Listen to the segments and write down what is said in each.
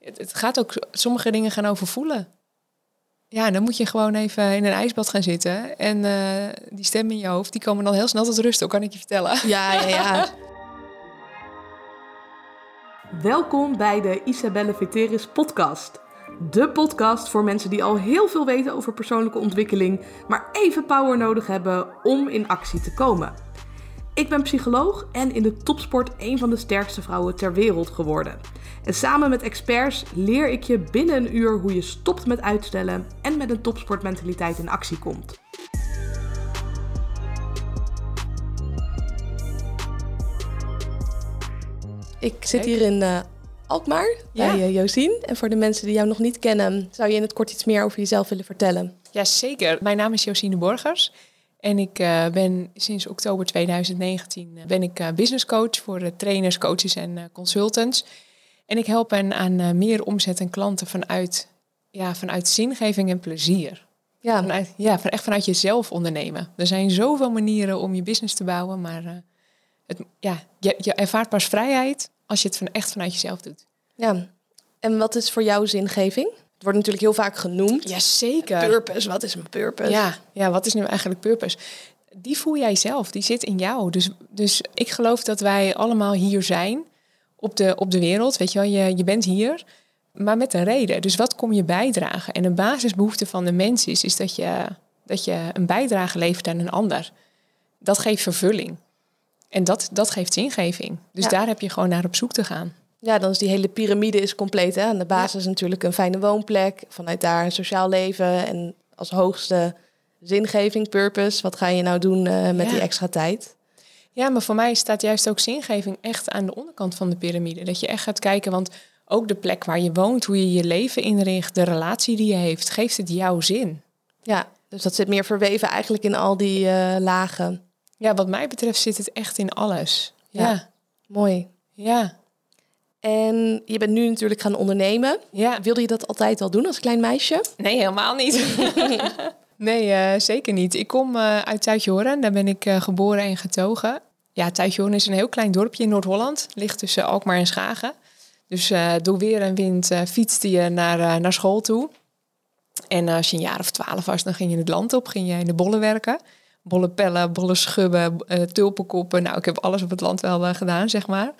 Het, het gaat ook, sommige dingen gaan over voelen. Ja, dan moet je gewoon even in een ijsbad gaan zitten. En eh, die stemmen in je hoofd, die komen dan heel snel tot rust, ook kan ik je vertellen. Ja, ja, ja. Welkom bij de Isabelle Veteris podcast. De podcast voor mensen die al heel veel weten over persoonlijke ontwikkeling, maar even power nodig hebben om in actie te komen. Ik ben psycholoog en in de topsport een van de sterkste vrouwen ter wereld geworden. En samen met experts leer ik je binnen een uur hoe je stopt met uitstellen en met een topsportmentaliteit in actie komt. Ik zit hier in uh, Alkmaar bij uh, Josien. En voor de mensen die jou nog niet kennen, zou je in het kort iets meer over jezelf willen vertellen? Ja, zeker. Mijn naam is Josine Borgers. En ik uh, ben sinds oktober 2019 ben ik business coach voor trainers, coaches en consultants. En ik help hen aan meer omzet en klanten vanuit, ja, vanuit zingeving en plezier. Ja. Vanuit, ja, van echt vanuit jezelf ondernemen. Er zijn zoveel manieren om je business te bouwen, maar het, ja, je, je ervaart pas vrijheid als je het van, echt vanuit jezelf doet. Ja, en wat is voor jou zingeving? Het wordt natuurlijk heel vaak genoemd. Jazeker. Purpose, wat is een purpose? Ja, ja, wat is nu eigenlijk purpose? Die voel jij zelf, die zit in jou. Dus, dus ik geloof dat wij allemaal hier zijn op de, op de wereld. Weet je wel, je, je bent hier, maar met een reden. Dus wat kom je bijdragen? En een basisbehoefte van de mens is, is dat, je, dat je een bijdrage levert aan een ander. Dat geeft vervulling. En dat, dat geeft zingeving. Dus daar heb je gewoon naar op zoek te gaan. Ja, dan is die hele piramide is compleet. Hè? Aan de basis natuurlijk een fijne woonplek. Vanuit daar een sociaal leven. En als hoogste zingeving, purpose. Wat ga je nou doen uh, met die extra tijd? Ja, maar voor mij staat juist ook zingeving echt aan de onderkant van de piramide. Dat je echt gaat kijken, want ook de plek waar je woont, hoe je je leven inricht, de relatie die je heeft, geeft het jouw zin. Ja, dus dat zit meer verweven eigenlijk in al die uh, lagen. Ja, wat mij betreft zit het echt in alles. Ja. Mooi. Ja. En je bent nu natuurlijk gaan ondernemen. Ja. Wilde je dat altijd al doen als klein meisje? Nee, helemaal niet. nee, uh, zeker niet. Ik kom uh, uit Tuitjehoren. Daar ben ik uh, geboren en getogen. Ja, Tuitjehoren is een heel klein dorpje in Noord-Holland. Ligt tussen Alkmaar en Schagen. Dus door weer en wind fietste je naar, naar school toe. En als je een jaar of twaalf was, dan ging je het land op. Ging je in de bollen werken bolle pellen, bolle schubben, tulpenkoppen. Nou, ik heb alles op het land wel gedaan, zeg maar.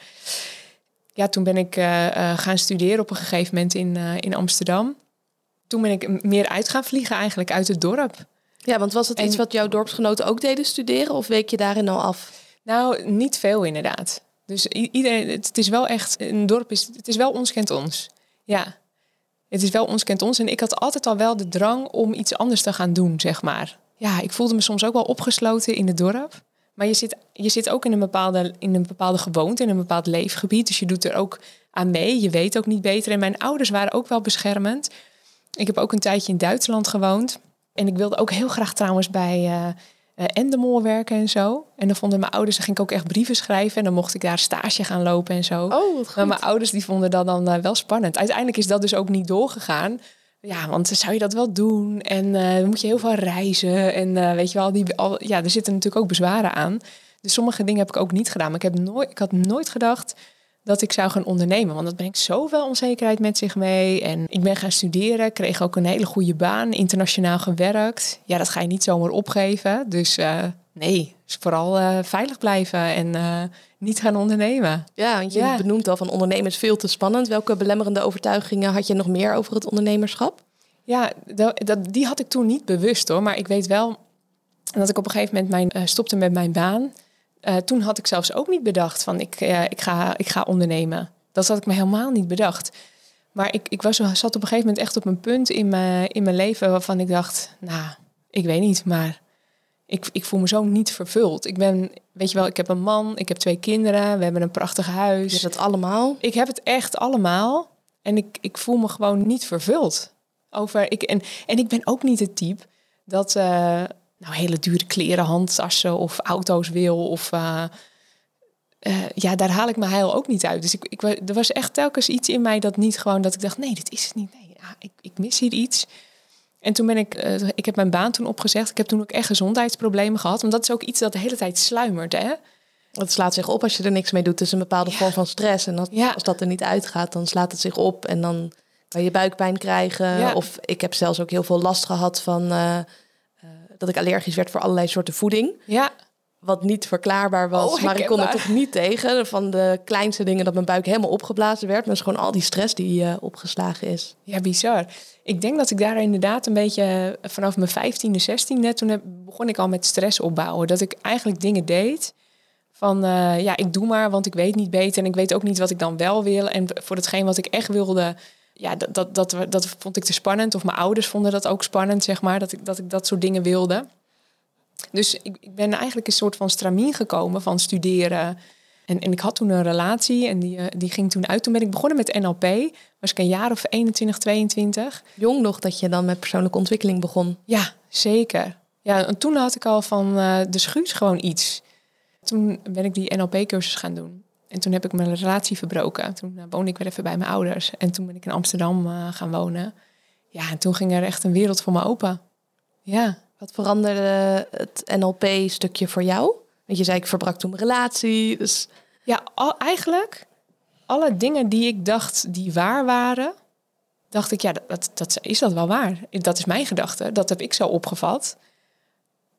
Ja, toen ben ik uh, gaan studeren op een gegeven moment in, in Amsterdam. Toen ben ik meer uit gaan vliegen eigenlijk uit het dorp. Ja, want was het iets wat jouw dorpsgenoten ook deden studeren of week je daarin al af? Nou, niet veel inderdaad. Dus iedereen, het is wel echt, een dorp is, het is wel ons kent ons. Ja, het is wel ons kent ons. En ik had altijd al wel de drang om iets anders te gaan doen, zeg maar ja, ik voelde me soms ook wel opgesloten in het dorp. Maar je zit, je zit ook in een, bepaalde, in een bepaalde gewoonte, in een bepaald leefgebied. Dus je doet er ook aan mee. Je weet ook niet beter. En mijn ouders waren ook wel beschermend. Ik heb ook een tijdje in Duitsland gewoond. En ik wilde ook heel graag trouwens bij uh, Endemol werken en zo. En dan vonden mijn ouders, dan ging ik ook echt brieven schrijven. En dan mocht ik daar stage gaan lopen en zo. Oh. Maar mijn ouders die vonden dat dan uh, wel spannend. Uiteindelijk is dat dus ook niet doorgegaan. Ja, want zou je dat wel doen? En uh, dan moet je heel veel reizen. En uh, weet je wel, die, ja, er zitten natuurlijk ook bezwaren aan. Dus sommige dingen heb ik ook niet gedaan. Maar ik, heb nooit, ik had nooit gedacht dat ik zou gaan ondernemen. Want dat brengt zoveel onzekerheid met zich mee. En ik ben gaan studeren, kreeg ook een hele goede baan, internationaal gewerkt. Ja, dat ga je niet zomaar opgeven. Dus uh, nee, vooral uh, veilig blijven en uh, niet gaan ondernemen. Ja, want je ja. benoemt al van ondernemen is veel te spannend. Welke belemmerende overtuigingen had je nog meer over het ondernemerschap? Ja, dat, dat, die had ik toen niet bewust hoor. Maar ik weet wel dat ik op een gegeven moment mijn, uh, stopte met mijn baan. toen had ik zelfs ook niet bedacht van ik, ik, ga, ik ga ondernemen. Dat had ik me helemaal niet bedacht. Maar ik, ik was, zat op een gegeven moment echt op een punt in mijn, in mijn leven waarvan ik dacht, nou, ik weet niet, maar ik, ik voel me zo niet vervuld. Ik ben, weet je wel, ik heb een man, ik heb twee kinderen, we hebben een prachtig huis. Hebt het allemaal? Ik heb het echt allemaal. En ik, ik voel me gewoon niet vervuld. Over, ik, en, en ik ben ook niet het type dat uh, nou, hele dure kleren, handtassen of auto's wil. Of uh, uh, ja, daar haal ik mijn heil ook niet uit. Dus ik, ik, er was echt telkens iets in mij dat niet gewoon dat ik dacht, nee, dit is het niet. Nee, ja, ik, ik mis hier iets. En toen ben ik, uh, ik heb mijn baan toen opgezegd. Ik heb toen ook echt gezondheidsproblemen gehad. Want dat is ook iets dat de hele tijd sluimert. Hè? Het slaat zich op als je er niks mee doet. Het is een bepaalde vorm van stress. En dat, als dat er niet uitgaat, dan slaat het zich op. En dan kan je buikpijn krijgen. Of ik heb zelfs ook heel veel last gehad van uh, dat ik allergisch werd voor allerlei soorten voeding. Ja. Wat niet verklaarbaar was. Oh, maar ik kon er toch niet tegen. Van de kleinste dingen dat mijn buik helemaal opgeblazen werd. Maar is gewoon al die stress die uh, opgeslagen is. Ja, bizar. Ik denk dat ik daar inderdaad een beetje vanaf mijn 15e, 16e, toen heb, begon ik al met stress opbouwen. Dat ik eigenlijk dingen deed van ja, ik doe maar, want ik weet niet beter en ik weet ook niet wat ik dan wel wil. En voor hetgeen wat ik echt wilde, ja, dat, dat, dat, dat vond ik te spannend. Of mijn ouders vonden dat ook spannend, zeg maar, dat ik dat, ik dat soort dingen wilde. Dus ik, ik ben eigenlijk een soort van stramien gekomen van studeren. En, en ik had toen een relatie en die, eh, die ging toen uit. Toen ben ik begonnen met NLP. Was ik een jaar of 21, 22. Jong nog dat je dan met persoonlijke ontwikkeling begon. Ja, zeker. Ja, en toen had ik al van uh, de schuus gewoon iets. Toen ben ik die NLP-cursus gaan doen. En toen heb ik mijn relatie verbroken. Toen uh, woonde ik weer even bij mijn ouders. En toen ben ik in Amsterdam uh, gaan wonen. Ja, en toen ging er echt een wereld voor me open. Ja. Wat veranderde het NLP-stukje voor jou? Want je zei, ik verbrak toen mijn relatie. Dus... Ja, al, eigenlijk alle dingen die ik dacht die waar waren, dacht ik, ja, dat, dat, is dat wel waar. Dat is mijn gedachte. Dat heb ik zo opgevat.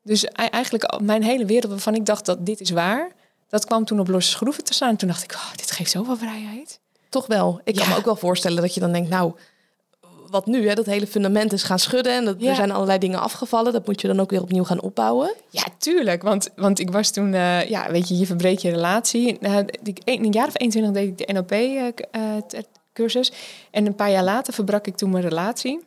Dus eigenlijk mijn hele wereld waarvan ik dacht dat dit is waar, dat kwam toen op losse schroeven te staan. Toen dacht ik, oh, dit geeft zoveel vrijheid. Toch wel. Ik kan me ook wel voorstellen dat je dan denkt, nou, wat nu? Hè? Dat hele fundament is gaan schudden en dat, er zijn allerlei dingen afgevallen. Dat moet je dan ook weer opnieuw gaan opbouwen. Ja, tuurlijk. Want, want ik was toen, uh, ja, weet je, je verbreekt je relatie. Uh, ik, een, jaar of 21 deed ik de NLP-cursus. Eh, en een paar jaar later verbrak ik toen mijn relatie.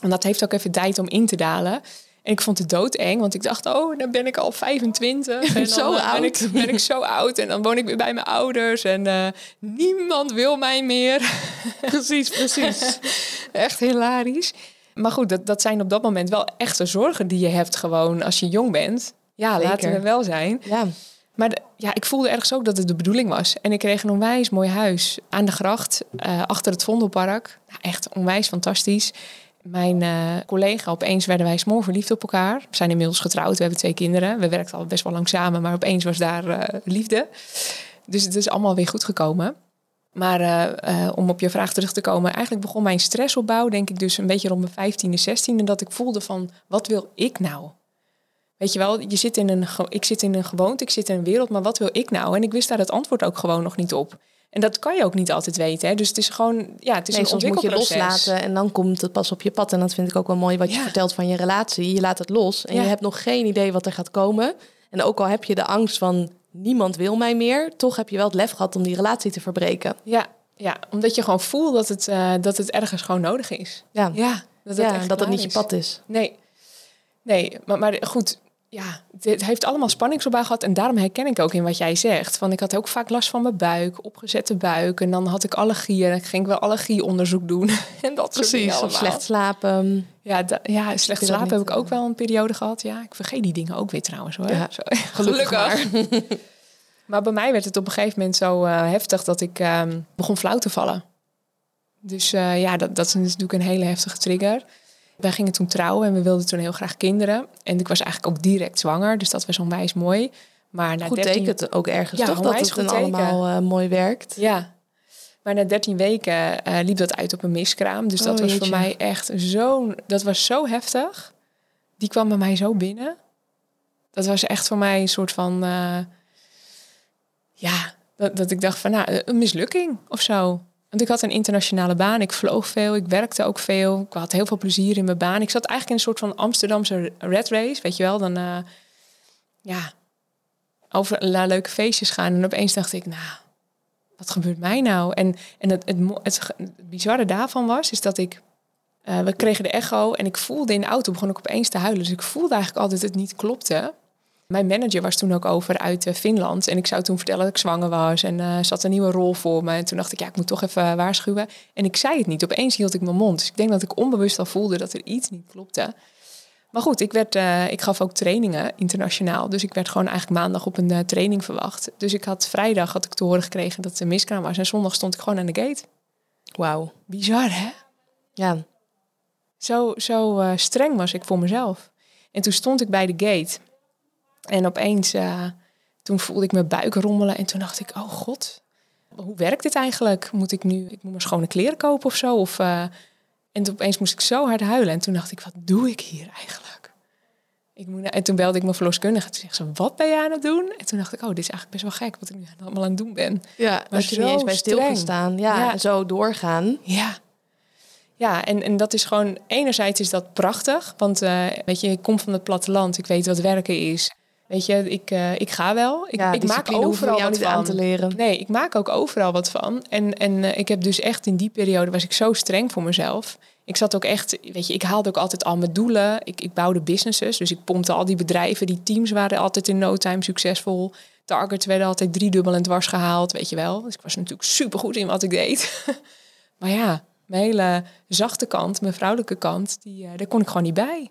En dat heeft ook even tijd om in te dalen. En ik vond het doodeng, want ik dacht, oh, dan ben ik al 25. En zo dan, oud. Ben ik, ben ik zo oud en dan woon ik weer bij mijn ouders en uh, niemand wil mij meer. precies, precies. Echt hilarisch. Maar goed, dat, dat zijn op dat moment wel echte zorgen die je hebt gewoon als je jong bent. Ja, Zeker. laten we wel zijn. Ja. Maar ja, ik voelde ergens ook dat het de bedoeling was. En ik kreeg een onwijs mooi huis aan de gracht, uh, achter het Vondelpark. Nou, echt onwijs fantastisch mijn uh, collega, opeens werden wij smoor verliefd op elkaar. We zijn inmiddels getrouwd, we hebben twee kinderen. We werkten al best wel lang samen, maar opeens was daar uh, liefde. Dus het is allemaal weer goed gekomen. Maar uh, om op je vraag terug te komen, eigenlijk begon mijn stressopbouw, denk ik dus een beetje rond mijn 15e, 16e, dat ik voelde van, wat wil ik nou? Weet je wel, je zit in een, ik zit in een gewoonte, ik zit in een wereld, maar wat wil ik nou? En ik wist daar het antwoord ook gewoon nog niet op. En dat kan je ook niet altijd weten. Hè? Dus het is gewoon, ja, het is nee, een soms moet je loslaten en dan komt het pas op je pad. En dat vind ik ook wel mooi wat je vertelt van je relatie. Je laat het los en je hebt nog geen idee wat er gaat komen. En ook al heb je de angst van niemand wil mij meer, toch heb je wel het lef gehad om die relatie te verbreken. Ja, ja omdat je gewoon voelt dat het, uh, dat het ergens gewoon nodig is. Ja, ja dat het, ja, dat het niet je pad is. Nee, nee maar, maar goed, ja, het heeft allemaal spanningsopbouw gehad. En daarom herken ik ook in wat jij zegt. Want ik had ook vaak last van mijn buik, opgezette buik. En dan had ik allergieën. En dan ging ik wel allergieonderzoek doen. en dat Precies, of slecht slapen. Ja, ja slecht slapen heb ik ook wel een periode gehad. Ja, ik vergeet die dingen ook weer trouwens hoor. Ja, zo, gelukkig. Maar. maar. bij mij werd het op een gegeven moment zo uh, heftig dat ik uh, begon flauw te vallen. Dus uh, ja, dat, dat is natuurlijk een hele heftige trigger. Wij gingen toen trouwen en we wilden toen heel graag kinderen. En ik was eigenlijk ook direct zwanger, dus dat was onwijs mooi. Maar na goed 13... tekent ook ergens ja, toch dat het dan allemaal uh, mooi werkt. Ja, maar na 13 weken uh, liep dat uit op een miskraam. Dus dat oh, was voor mij echt zo... Dat was zo heftig. Die kwam bij mij zo binnen. Dat was echt voor mij een soort van... Uh, ja, dat, dat ik dacht van, nou, een mislukking of zo. Want ik had een internationale baan, ik vloog veel, ik werkte ook veel. Ik had heel veel plezier in mijn baan. Ik zat eigenlijk in een soort van Amsterdamse red race, weet je wel. Dan, uh, ja, over naar leuke feestjes gaan. En opeens dacht ik, nou, wat gebeurt mij nou? En, en het, het, bizarre daarvan was, is dat ik... Uh, we kregen de echo en ik voelde in de auto, begon ik opeens te huilen. Dus ik voelde eigenlijk altijd dat het niet klopte. Mijn manager was toen ook over uit uh, Finland. En ik zou toen vertellen dat ik zwanger was. En uh, zat een nieuwe rol voor me. En toen dacht ik, ja, ik moet toch even waarschuwen. En ik zei het niet. Opeens hield ik mijn mond. Dus ik denk dat ik onbewust al voelde dat er iets niet klopte. Maar goed, ik, werd, uh, ik gaf ook trainingen internationaal. Dus ik werd gewoon eigenlijk maandag op een training verwacht. Dus ik had vrijdag had ik te horen gekregen dat het een miskraam was. En zondag stond ik gewoon aan de gate. Wauw. Bizar, hè? Ja. Zo, zo streng was ik voor mezelf. En toen stond ik bij de gate. En opeens uh, toen voelde ik mijn buik rommelen en toen dacht ik, oh god, hoe werkt dit eigenlijk? Moet ik nu, ik moet maar schone kleren kopen of zo? Of, uh, en toen opeens moest ik zo hard huilen. En toen dacht ik, wat doe ik hier eigenlijk? Ik moet, en toen belde ik mijn verloskundige. Toen zei ze, wat ben jij aan het doen? En toen dacht ik, oh, dit is eigenlijk best wel gek wat ik nu allemaal aan het doen ben. Ja, maar dat je niet eens bij stilgestaan. Ja, ja, en zo doorgaan. Ja. Ja, en, en dat is gewoon, enerzijds is dat prachtig. Want uh, weet je, ik kom van het platteland. Ik weet wat werken is. Weet je, ik, uh, ik ga wel. Ik, ja, ik maak overal wat van. aan te leren. Nee, ik maak ook overal wat van. En, en uh, ik heb dus echt in die periode was ik zo streng voor mezelf. Ik zat ook echt, weet je, ik haalde ook altijd al mijn doelen. Ik, ik bouwde businesses, dus ik pompte al die bedrijven. Die teams waren altijd in no time succesvol. Targets werden altijd driedubbel en dwars gehaald, weet je wel. Dus ik was natuurlijk super goed in wat ik deed. maar ja, mijn hele zachte kant, mijn vrouwelijke kant, die, uh, daar kon ik gewoon niet bij.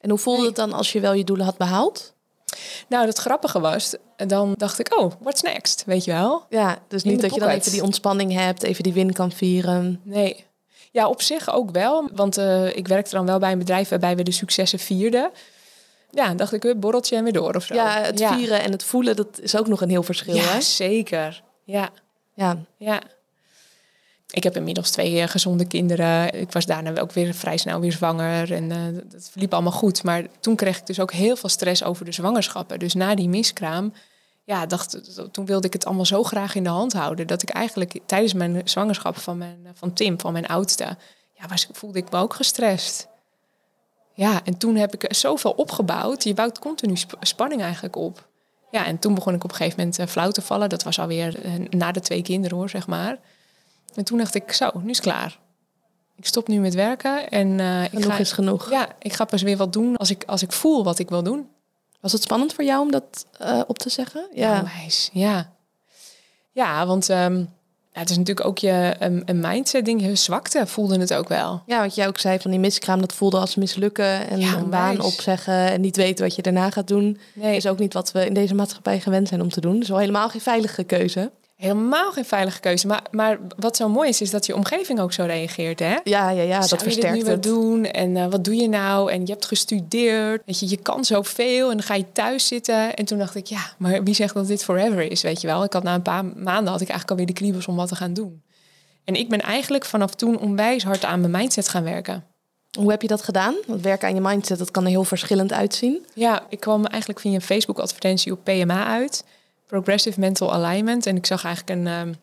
En hoe voelde het dan als je wel je doelen had behaald? Nou, het grappige was, dan dacht ik, oh, what's next? Weet je wel? Ja, dus niet dat je dan even die ontspanning hebt, even die win kan vieren. Nee. Ja, op zich ook wel. Want uh, ik werkte dan wel bij een bedrijf waarbij we de successen vierden. Ja, dacht ik, borreltje en weer door of zo. Ja, het vieren en het voelen, dat is ook nog een heel verschil, ja, hè? zeker. Ja. Ja. Ja. Ik heb inmiddels twee uh, gezonde kinderen. Ik was daarna ook weer vrij snel weer zwanger. En uh, dat verliep allemaal goed. Maar toen kreeg ik dus ook heel veel stress over de zwangerschappen. Dus na die miskraam, ja, dacht, toen wilde ik het allemaal zo graag in de hand houden. Dat ik eigenlijk tijdens mijn zwangerschap van, mijn, van Tim, van mijn oudste, ja, voelde ik me ook gestrest. Ja, en toen heb ik zoveel opgebouwd. Je bouwt continu sp spanning eigenlijk op. Ja, en toen begon ik op een gegeven moment flauw te vallen. Dat was alweer na de twee kinderen hoor, zeg maar. En toen dacht ik, zo, nu is het klaar. Ik stop nu met werken en uh, ik ga, is genoeg. Ja, ik ga pas weer wat doen als ik, als ik voel wat ik wil doen. Was het spannend voor jou om dat uh, op te zeggen? Ja, wijs, ja. Ja, want um, ja, het is natuurlijk ook je een mindset ding. Je zwakte voelde het ook wel. Ja, wat jij ook zei van die miskraam, dat voelde als mislukken en ja, een baan opzeggen en niet weten wat je daarna gaat doen. Nee. Is ook niet wat we in deze maatschappij gewend zijn om te doen. Dus wel helemaal geen veilige keuze helemaal geen veilige keuze. Maar, maar wat zo mooi is, is dat je omgeving ook zo reageert. Hè? Ja, ja, ja dat versterkt je het. doen? En uh, wat doe je nou? En je hebt gestudeerd. Weet je, je kan zoveel. En dan ga je thuis zitten. En toen dacht ik, ja, maar wie zegt dat dit forever is? Weet je wel. Ik had na een paar maanden had ik eigenlijk alweer de kriebels om wat te gaan doen. En ik ben eigenlijk vanaf toen onwijs hard aan mijn mindset gaan werken. Hoe heb je dat gedaan? Want werken aan je mindset, dat kan er heel verschillend uitzien. Ja, ik kwam eigenlijk via een Facebook-advertentie op PMA uit. Progressive Mental Alignment. En ik zag eigenlijk een, um,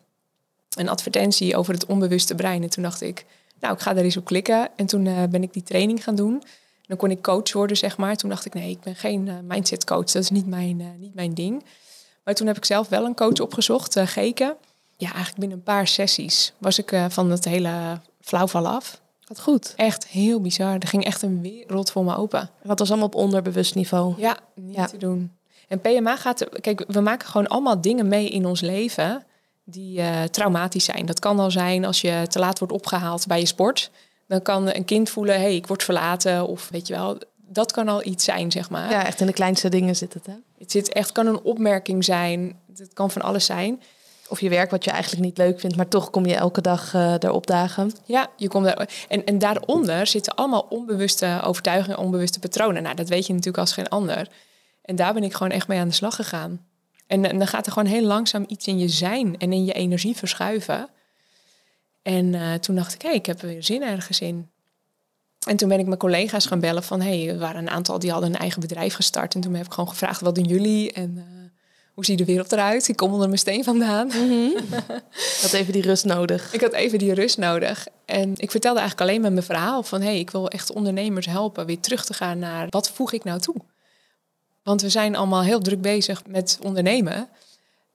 een advertentie over het onbewuste brein. En toen dacht ik, nou, ik ga daar eens op klikken. En toen uh, ben ik die training gaan doen. dan kon ik coach worden, zeg maar. Toen dacht ik, nee, ik ben geen uh, mindset coach. Dat is niet mijn, uh, niet mijn ding. Maar toen heb ik zelf wel een coach opgezocht, Geke. Ja, eigenlijk binnen een paar sessies was ik van het hele flauwval af. Wat goed. Echt heel bizar. Er ging echt een wereld voor me open. Wat was allemaal op onderbewust niveau? Ja, niet ja. te doen. En PMA gaat, kijk, we maken gewoon allemaal dingen mee in ons leven die uh, traumatisch zijn. Dat kan al zijn als je te laat wordt opgehaald bij je sport. Dan kan een kind voelen, hé, hey, ik word verlaten. Of weet je wel, dat kan al iets zijn, zeg maar. Ja, echt in de kleinste dingen zit het, hè? Het zit echt, kan een opmerking zijn. Het kan van alles zijn. Of je werk wat je eigenlijk niet leuk vindt, maar toch kom je elke dag uh, erop dagen. Ja, je komt er. En, en daaronder zitten allemaal onbewuste overtuigingen, onbewuste patronen. Nou, dat weet je natuurlijk als geen ander. En daar ben ik gewoon echt mee aan de slag gegaan. En, en dan gaat er gewoon heel langzaam iets in je zijn en in je energie verschuiven. En uh, toen dacht ik, hé, hey, ik heb er weer zin ergens in. En toen ben ik mijn collega's gaan bellen van, hé, hey, er waren een aantal die hadden een eigen bedrijf gestart. En toen heb ik gewoon gevraagd, wat doen jullie? En uh, hoe ziet de wereld eruit? Ik kom onder mijn steen vandaan. Mm -hmm. had even die rust nodig. Ik had even die rust nodig. En ik vertelde eigenlijk alleen maar mijn verhaal van... hé, hey, ik wil echt ondernemers helpen weer terug te gaan naar... wat voeg ik nou toe? Want we zijn allemaal heel druk bezig met ondernemen.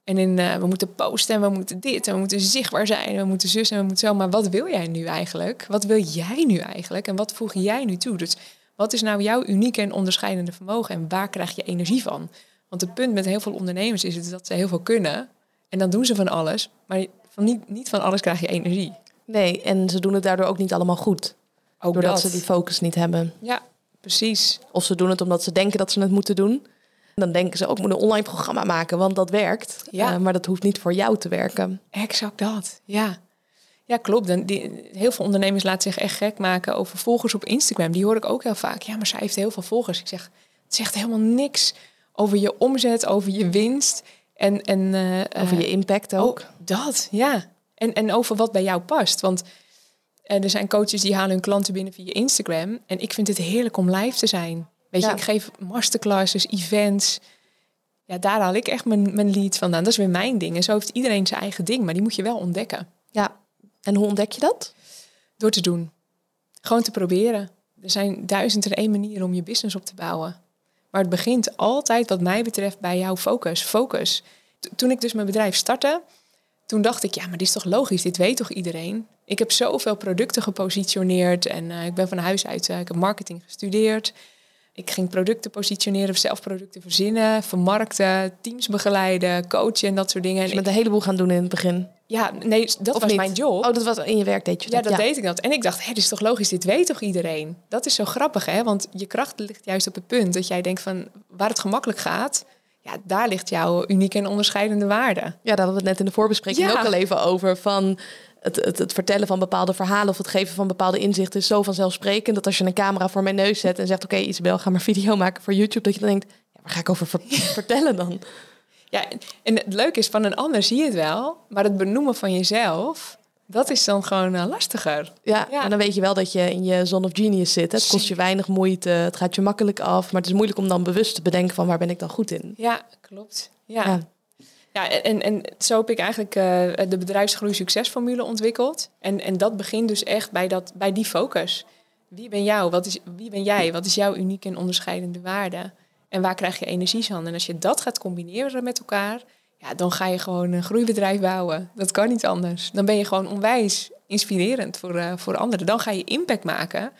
En in, uh, we moeten posten en we moeten dit en we moeten zichtbaar zijn en we moeten zus en we moeten zo. Maar wat wil jij nu eigenlijk? Wat wil jij nu eigenlijk? En wat voeg jij nu toe? Dus wat is nou jouw unieke en onderscheidende vermogen en waar krijg je energie van? Want het punt met heel veel ondernemers is het dat ze heel veel kunnen. En dan doen ze van alles, maar van niet, niet van alles krijg je energie. Nee, en ze doen het daardoor ook niet allemaal goed. Ook doordat dat. ze die focus niet hebben. Ja, Precies. Of ze doen het omdat ze denken dat ze het moeten doen. Dan denken ze ook, moet een online programma maken, want dat werkt. Ja. Uh, maar dat hoeft niet voor jou te werken. Exact dat, ja. Ja, klopt. En die, heel veel ondernemers laten zich echt gek maken over volgers op Instagram. Die hoor ik ook heel vaak. Ja, maar zij heeft heel veel volgers. Ik zeg, het zegt helemaal niks over je omzet, over je winst. En, en, eh, Over je eh, impact ook. oh, dat, ja. En, en over wat bij jou past. Want eh, er zijn coaches die halen hun klanten binnen via Instagram. En ik vind het heerlijk om live te zijn. Weet Ja. je, ik geef masterclasses, events. Ja, daar haal ik echt mijn, mijn lead vandaan. Dat is weer mijn ding. En zo heeft iedereen zijn eigen ding. Maar die moet je wel ontdekken. Ja. En hoe ontdek je dat? Door te doen. Gewoon te proberen. Er zijn duizend en één manieren om je business op te bouwen. Maar het begint altijd, wat mij betreft, bij jouw focus. Focus. T- Toen ik dus mijn bedrijf startte, toen dacht ik, ja, maar dit is toch logisch? Dit weet toch iedereen? Ik heb zoveel producten gepositioneerd en eh, ik ben van huis uit, eh, ik heb marketing gestudeerd. Ik ging producten positioneren, zelf producten verzinnen, vermarkten, teams begeleiden, coachen en dat soort dingen. Dus En je bent een heleboel gaan doen in het begin. ik- ja, nee, dat Of was niet? mijn job. Oh, dat was in je werk deed je Ja, dat. dat deed ik dat. En ik dacht, hé, dit is toch logisch, dit weet toch iedereen? Dat is zo grappig, hè? Want je kracht ligt juist op het punt dat jij denkt van waar het gemakkelijk gaat, ja, daar ligt jouw unieke en onderscheidende waarde. Ja, daar hadden we het net in de voorbespreking Ja. ook al even over. Van het, het, het vertellen van bepaalde verhalen of het geven van bepaalde inzichten is zo vanzelfsprekend dat als je een camera voor mijn neus zet en zegt: Oké, Isabel, ga maar video maken voor YouTube, dat je dan denkt: ja, waar ga ik over ver- vertellen dan? Ja, en het leuke is, van een ander zie je het wel, maar het benoemen van jezelf, dat is dan gewoon eh, lastiger. Ja, Ja. en dan weet je wel dat je in je zone of genius zit. Het kost je weinig moeite, het gaat je makkelijk af, maar het is moeilijk om dan bewust te bedenken van waar ben ik dan goed in. Ja, klopt. Ja. Ja. Ja, en, en zo heb ik eigenlijk eh, de bedrijfsgroei succesformule ontwikkeld. En, en dat begint dus echt bij, dat, bij die focus. Wie ben jou? Wat is, wie ben jij? Wat is jouw unieke en onderscheidende waarde? En waar krijg je energie van? En als je dat gaat combineren met elkaar, ja, dan ga je gewoon een groeibedrijf bouwen. Dat kan niet anders. Dan ben je gewoon onwijs inspirerend voor, eh, voor anderen. Dan ga je impact maken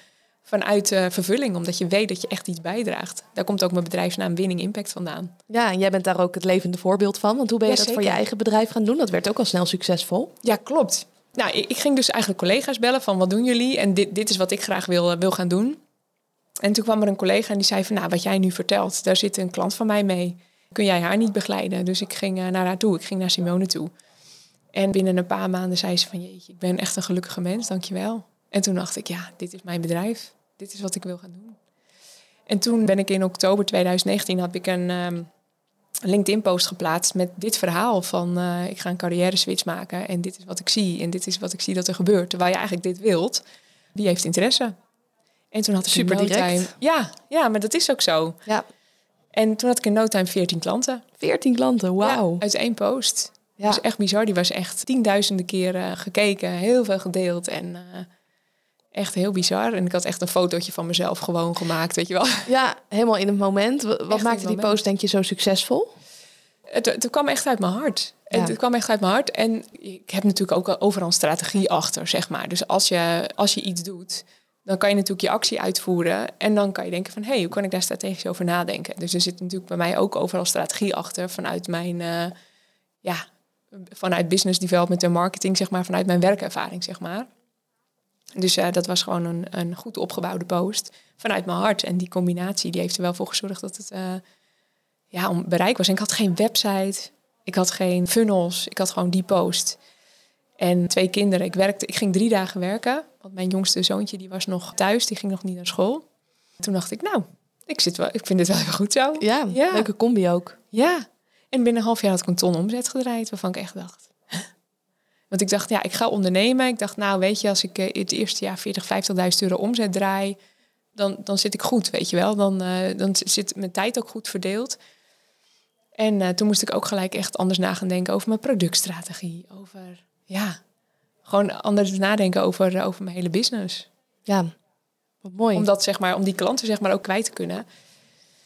vanuit eh, vervulling, omdat je weet dat je echt iets bijdraagt. Daar komt ook mijn bedrijfsnaam Winning Impact vandaan. Ja, en jij bent daar ook het levende voorbeeld van. Want hoe ben je Ja, dat voor je eigen bedrijf gaan doen? Dat werd ook al snel succesvol. Ja, klopt. Nou, ik, ik ging dus eigenlijk collega's bellen van wat doen jullie? En dit, dit is wat ik graag wil, eh, wil gaan doen. En toen kwam er een collega en die zei van, nou, wat jij nu vertelt, daar zit een klant van mij mee. Kun jij haar niet begeleiden? Dus ik ging eh, naar haar toe, ik ging naar Simone toe. En binnen een paar maanden zei ze van, jeetje, ik ben echt een gelukkige mens, dankjewel. En toen dacht ik, ja, dit is mijn bedrijf. Dit is wat ik wil gaan doen. En toen ben ik in oktober 2019, had ik een ehm, LinkedIn-post geplaatst met dit verhaal van eh, ik ga een carrière switch maken en dit is wat ik zie en dit is wat ik zie dat er gebeurt. Terwijl je eigenlijk dit wilt, wie heeft interesse? En toen had ik Super no direct. time, ja, ja, maar dat is ook zo. Ja, En toen had ik in no time 14 klanten. 14 klanten, wauw. Ja, uit één post. Ja. Dat is echt bizar. Die was echt tienduizenden keren gekeken, heel veel gedeeld en eh, echt heel bizar. En ik had echt een fotootje van mezelf gewoon gemaakt, weet je wel. Ja, helemaal in het moment. Wat maakte die moment. post, denk je, zo succesvol? Het, het kwam echt uit mijn hart. Ja. Het, het kwam echt uit mijn hart. En ik heb natuurlijk ook al overal een strategie achter, zeg maar. Dus als je, als je iets doet, dan kan je natuurlijk je actie uitvoeren. En dan kan je denken van, hé, hey, hoe kan ik daar strategisch over nadenken? Dus er zit natuurlijk bij mij ook overal strategie achter vanuit mijn, eh, ja, vanuit business development en marketing, zeg maar, vanuit mijn werkervaring, zeg maar. Dus eh, dat was gewoon een, een goed opgebouwde post vanuit mijn hart. En die combinatie die heeft er wel voor gezorgd dat het eh, ja, om bereik was. En ik had geen website, ik had geen funnels, ik had gewoon die post. En twee kinderen. Ik, werkte, ik ging drie dagen werken, want mijn jongste zoontje die was nog thuis, die ging nog niet naar school. Toen dacht ik, nou, ik, zit wel, ik vind het wel heel goed zo. Ja, Ja. leuke combi ook. Ja. En binnen een half jaar had ik een ton omzet gedraaid, waarvan ik echt dacht. Want ik dacht, ja, ik ga ondernemen. Ik dacht, nou, weet je, als ik eh, het eerste jaar 40, 50.000 euro omzet draai, dan, dan zit ik goed, weet je wel. Dan, eh, dan zit mijn tijd ook goed verdeeld. En eh, toen moest ik ook gelijk echt anders na gaan denken over mijn productstrategie. Over, ja, gewoon anders nadenken over, eh, over mijn hele business. Ja, wat mooi. Om dat, zeg maar, om die klanten zeg maar ook kwijt te kunnen.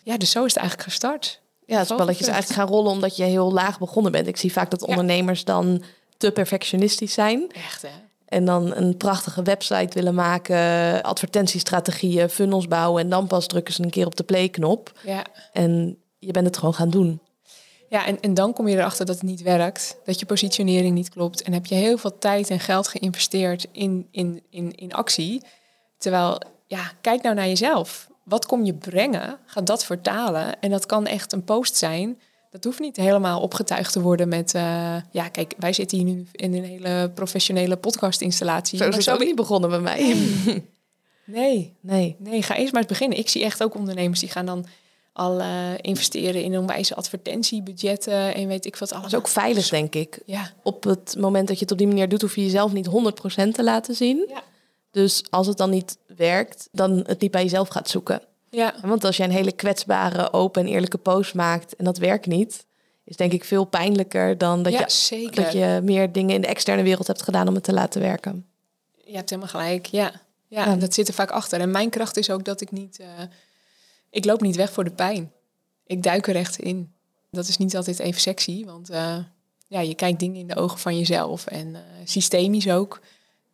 Ja, dus zo is het eigenlijk gestart. ja, het spelletje is eigenlijk gaan rollen omdat je heel laag begonnen bent. Ik zie vaak dat Ja. ondernemers dan te perfectionistisch zijn. Echt, hè? En dan een prachtige website willen maken, advertentiestrategieën, funnels bouwen. En dan pas drukken ze een keer op de play-knop. Ja. En je bent het gewoon gaan doen. Ja, en, en dan kom je erachter dat het niet werkt, dat je positionering niet klopt. En heb je heel veel tijd en geld geïnvesteerd in, in, in, in actie. Terwijl, ja, kijk nou naar jezelf. Wat kom je brengen? Ga dat vertalen. En dat kan echt een post zijn. Dat hoeft niet helemaal opgetuigd te worden met... eh, ja, kijk, wij zitten hier nu in een hele professionele podcastinstallatie. Zo is het ook niet begonnen bij mij. Nee, Nee. Nee, ga eerst maar eens beginnen. Ik zie echt ook ondernemers die gaan dan al eh, investeren in onwijze advertentiebudgetten en weet ik wat alles. Dat is ook veilig, denk ik. Ja, Op het moment dat je het op die manier doet, hoef je jezelf niet 100% te laten zien. Ja. Dus als het dan niet werkt, dan het niet bij jezelf gaat zoeken. ja, Want als jij een hele kwetsbare, open en eerlijke post maakt en dat werkt niet, is denk ik veel pijnlijker dan dat, ja je, zeker. dat je meer dingen in de externe wereld hebt gedaan om het te laten werken. Je hebt helemaal gelijk, ja. Ja, Ja. dat zit er vaak achter. En mijn kracht is ook dat ik niet... eh, ik loop niet weg voor de pijn. Ik duik er echt in. Dat is niet altijd even sexy, want eh, ja, je kijkt dingen in de ogen van jezelf. En eh, systemisch ook,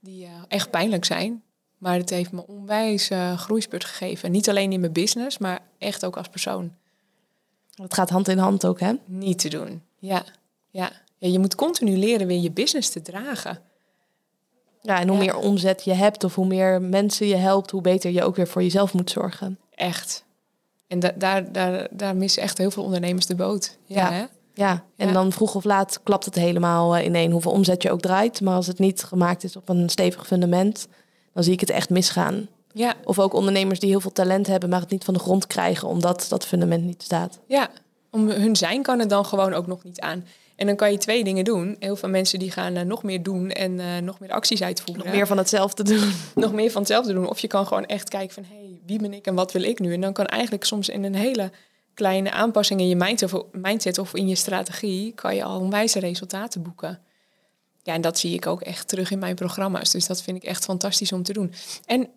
die eh, echt pijnlijk zijn. Maar het heeft me onwijs groeispurt gegeven. Niet alleen in mijn business, maar echt ook als persoon. Het gaat hand in hand ook, hè? Niet te doen. Ja, ja. ja je moet continu leren weer je business te dragen. Ja, en hoe Ja. meer omzet je hebt of hoe meer mensen je helpt, hoe beter je ook weer voor jezelf moet zorgen. Echt. En da daar, daar, daar missen echt heel veel ondernemers de boot. Ja, Ja. Hè? Ja, en Ja. dan vroeg of laat klapt het helemaal eh, ineen hoeveel omzet je ook draait. Maar als het niet gemaakt is op een stevig fundament, dan zie ik het echt misgaan. ja, Of ook ondernemers die heel veel talent hebben, maar het niet van de grond krijgen omdat dat fundament niet staat. ja. Om hun zijn kan het dan gewoon ook nog niet aan. En dan kan je twee dingen doen. Heel veel mensen die gaan eh, nog meer doen en eh, nog meer acties uitvoeren. Nog meer van hetzelfde doen. nog meer van hetzelfde doen. Of je kan gewoon echt kijken van, hé, hey, wie ben ik en wat wil ik nu? En dan kan eigenlijk soms in een hele kleine aanpassing in je mindset of, mindset of in je strategie, kan je al onwijze resultaten boeken. Ja, en dat zie ik ook echt terug in mijn programma's. Dus dat vind ik echt fantastisch om te doen. En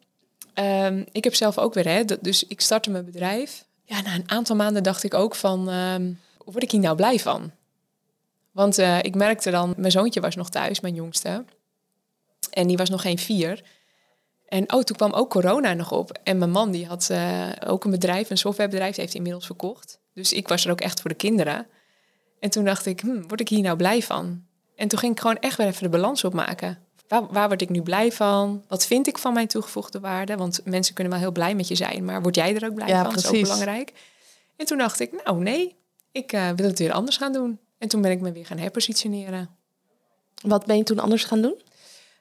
ehm, ik heb zelf ook weer, hè, dat- dus ik startte mijn bedrijf. Ja, na een aantal maanden dacht ik ook van, ehm, word ik hier nou blij van? Want eh, ik merkte dan, mijn zoontje was nog thuis, mijn jongste. En die was nog geen vier. En oh, toen kwam ook corona nog op. En mijn man die had eh, ook een bedrijf, een softwarebedrijf, die heeft hij inmiddels verkocht. Dus ik was er ook echt voor de kinderen. En toen dacht ik, hm, word ik hier nou blij van? En toen ging ik gewoon echt weer even de balans opmaken. Waar, waar word ik nu blij van? Wat vind ik van mijn toegevoegde waarde? Want mensen kunnen wel heel blij met je zijn, maar word jij er ook blij Ja, van? Dat is ook precies. belangrijk. En toen dacht ik, nou nee, ik eh, wil het weer anders gaan doen. En toen ben ik me weer gaan herpositioneren. Wat ben je toen anders gaan doen?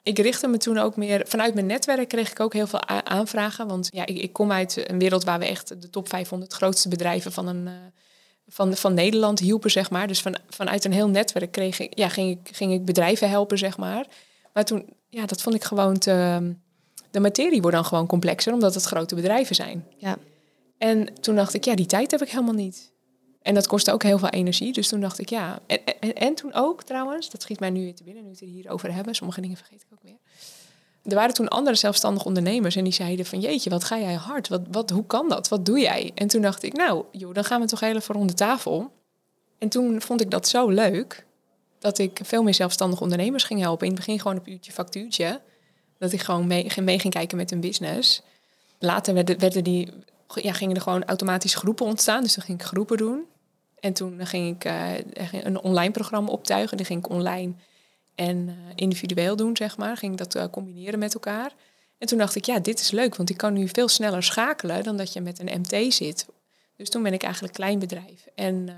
Ik richtte me toen ook meer... Vanuit mijn netwerk kreeg ik ook heel veel aanvragen. Want ja, ik, ik kom uit een wereld waar we echt de top 500 grootste bedrijven van, een, eh, van, van Nederland hielpen, zeg maar. Dus van, vanuit een heel netwerk kreeg ik, ja, ging, ik, ging ik bedrijven helpen, zeg maar. Maar toen, ja, dat vond ik gewoon te... De materie wordt dan gewoon complexer, omdat het grote bedrijven zijn. Ja. En toen dacht ik, ja, die tijd heb ik helemaal niet. En dat kostte ook heel veel energie. Dus toen dacht ik, ja. En, en, en toen ook trouwens, dat schiet mij nu weer te binnen, nu we het er hierover hebben. Sommige dingen vergeet ik ook weer. Er waren toen andere zelfstandige ondernemers en die zeiden van jeetje, wat ga jij hard? Wat, wat, hoe kan dat? Wat doe jij? En toen dacht ik, nou joh, dan gaan we toch heel even rond de tafel. En toen vond ik dat zo leuk dat ik veel meer zelfstandige ondernemers ging helpen. In het begin gewoon op uurtje factuurtje. Dat ik gewoon mee, mee ging kijken met hun business. Later werden, werden die, ja, gingen er gewoon automatisch groepen ontstaan. Dus dan ging ik groepen doen. En toen ging ik eh, een online programma optuigen. Die ging ik online en eh, individueel doen, zeg maar. Ging dat eh, combineren met elkaar. En toen dacht ik, ja, dit is leuk, want ik kan nu veel sneller schakelen dan dat je met een MT zit. Dus toen ben ik eigenlijk klein bedrijf en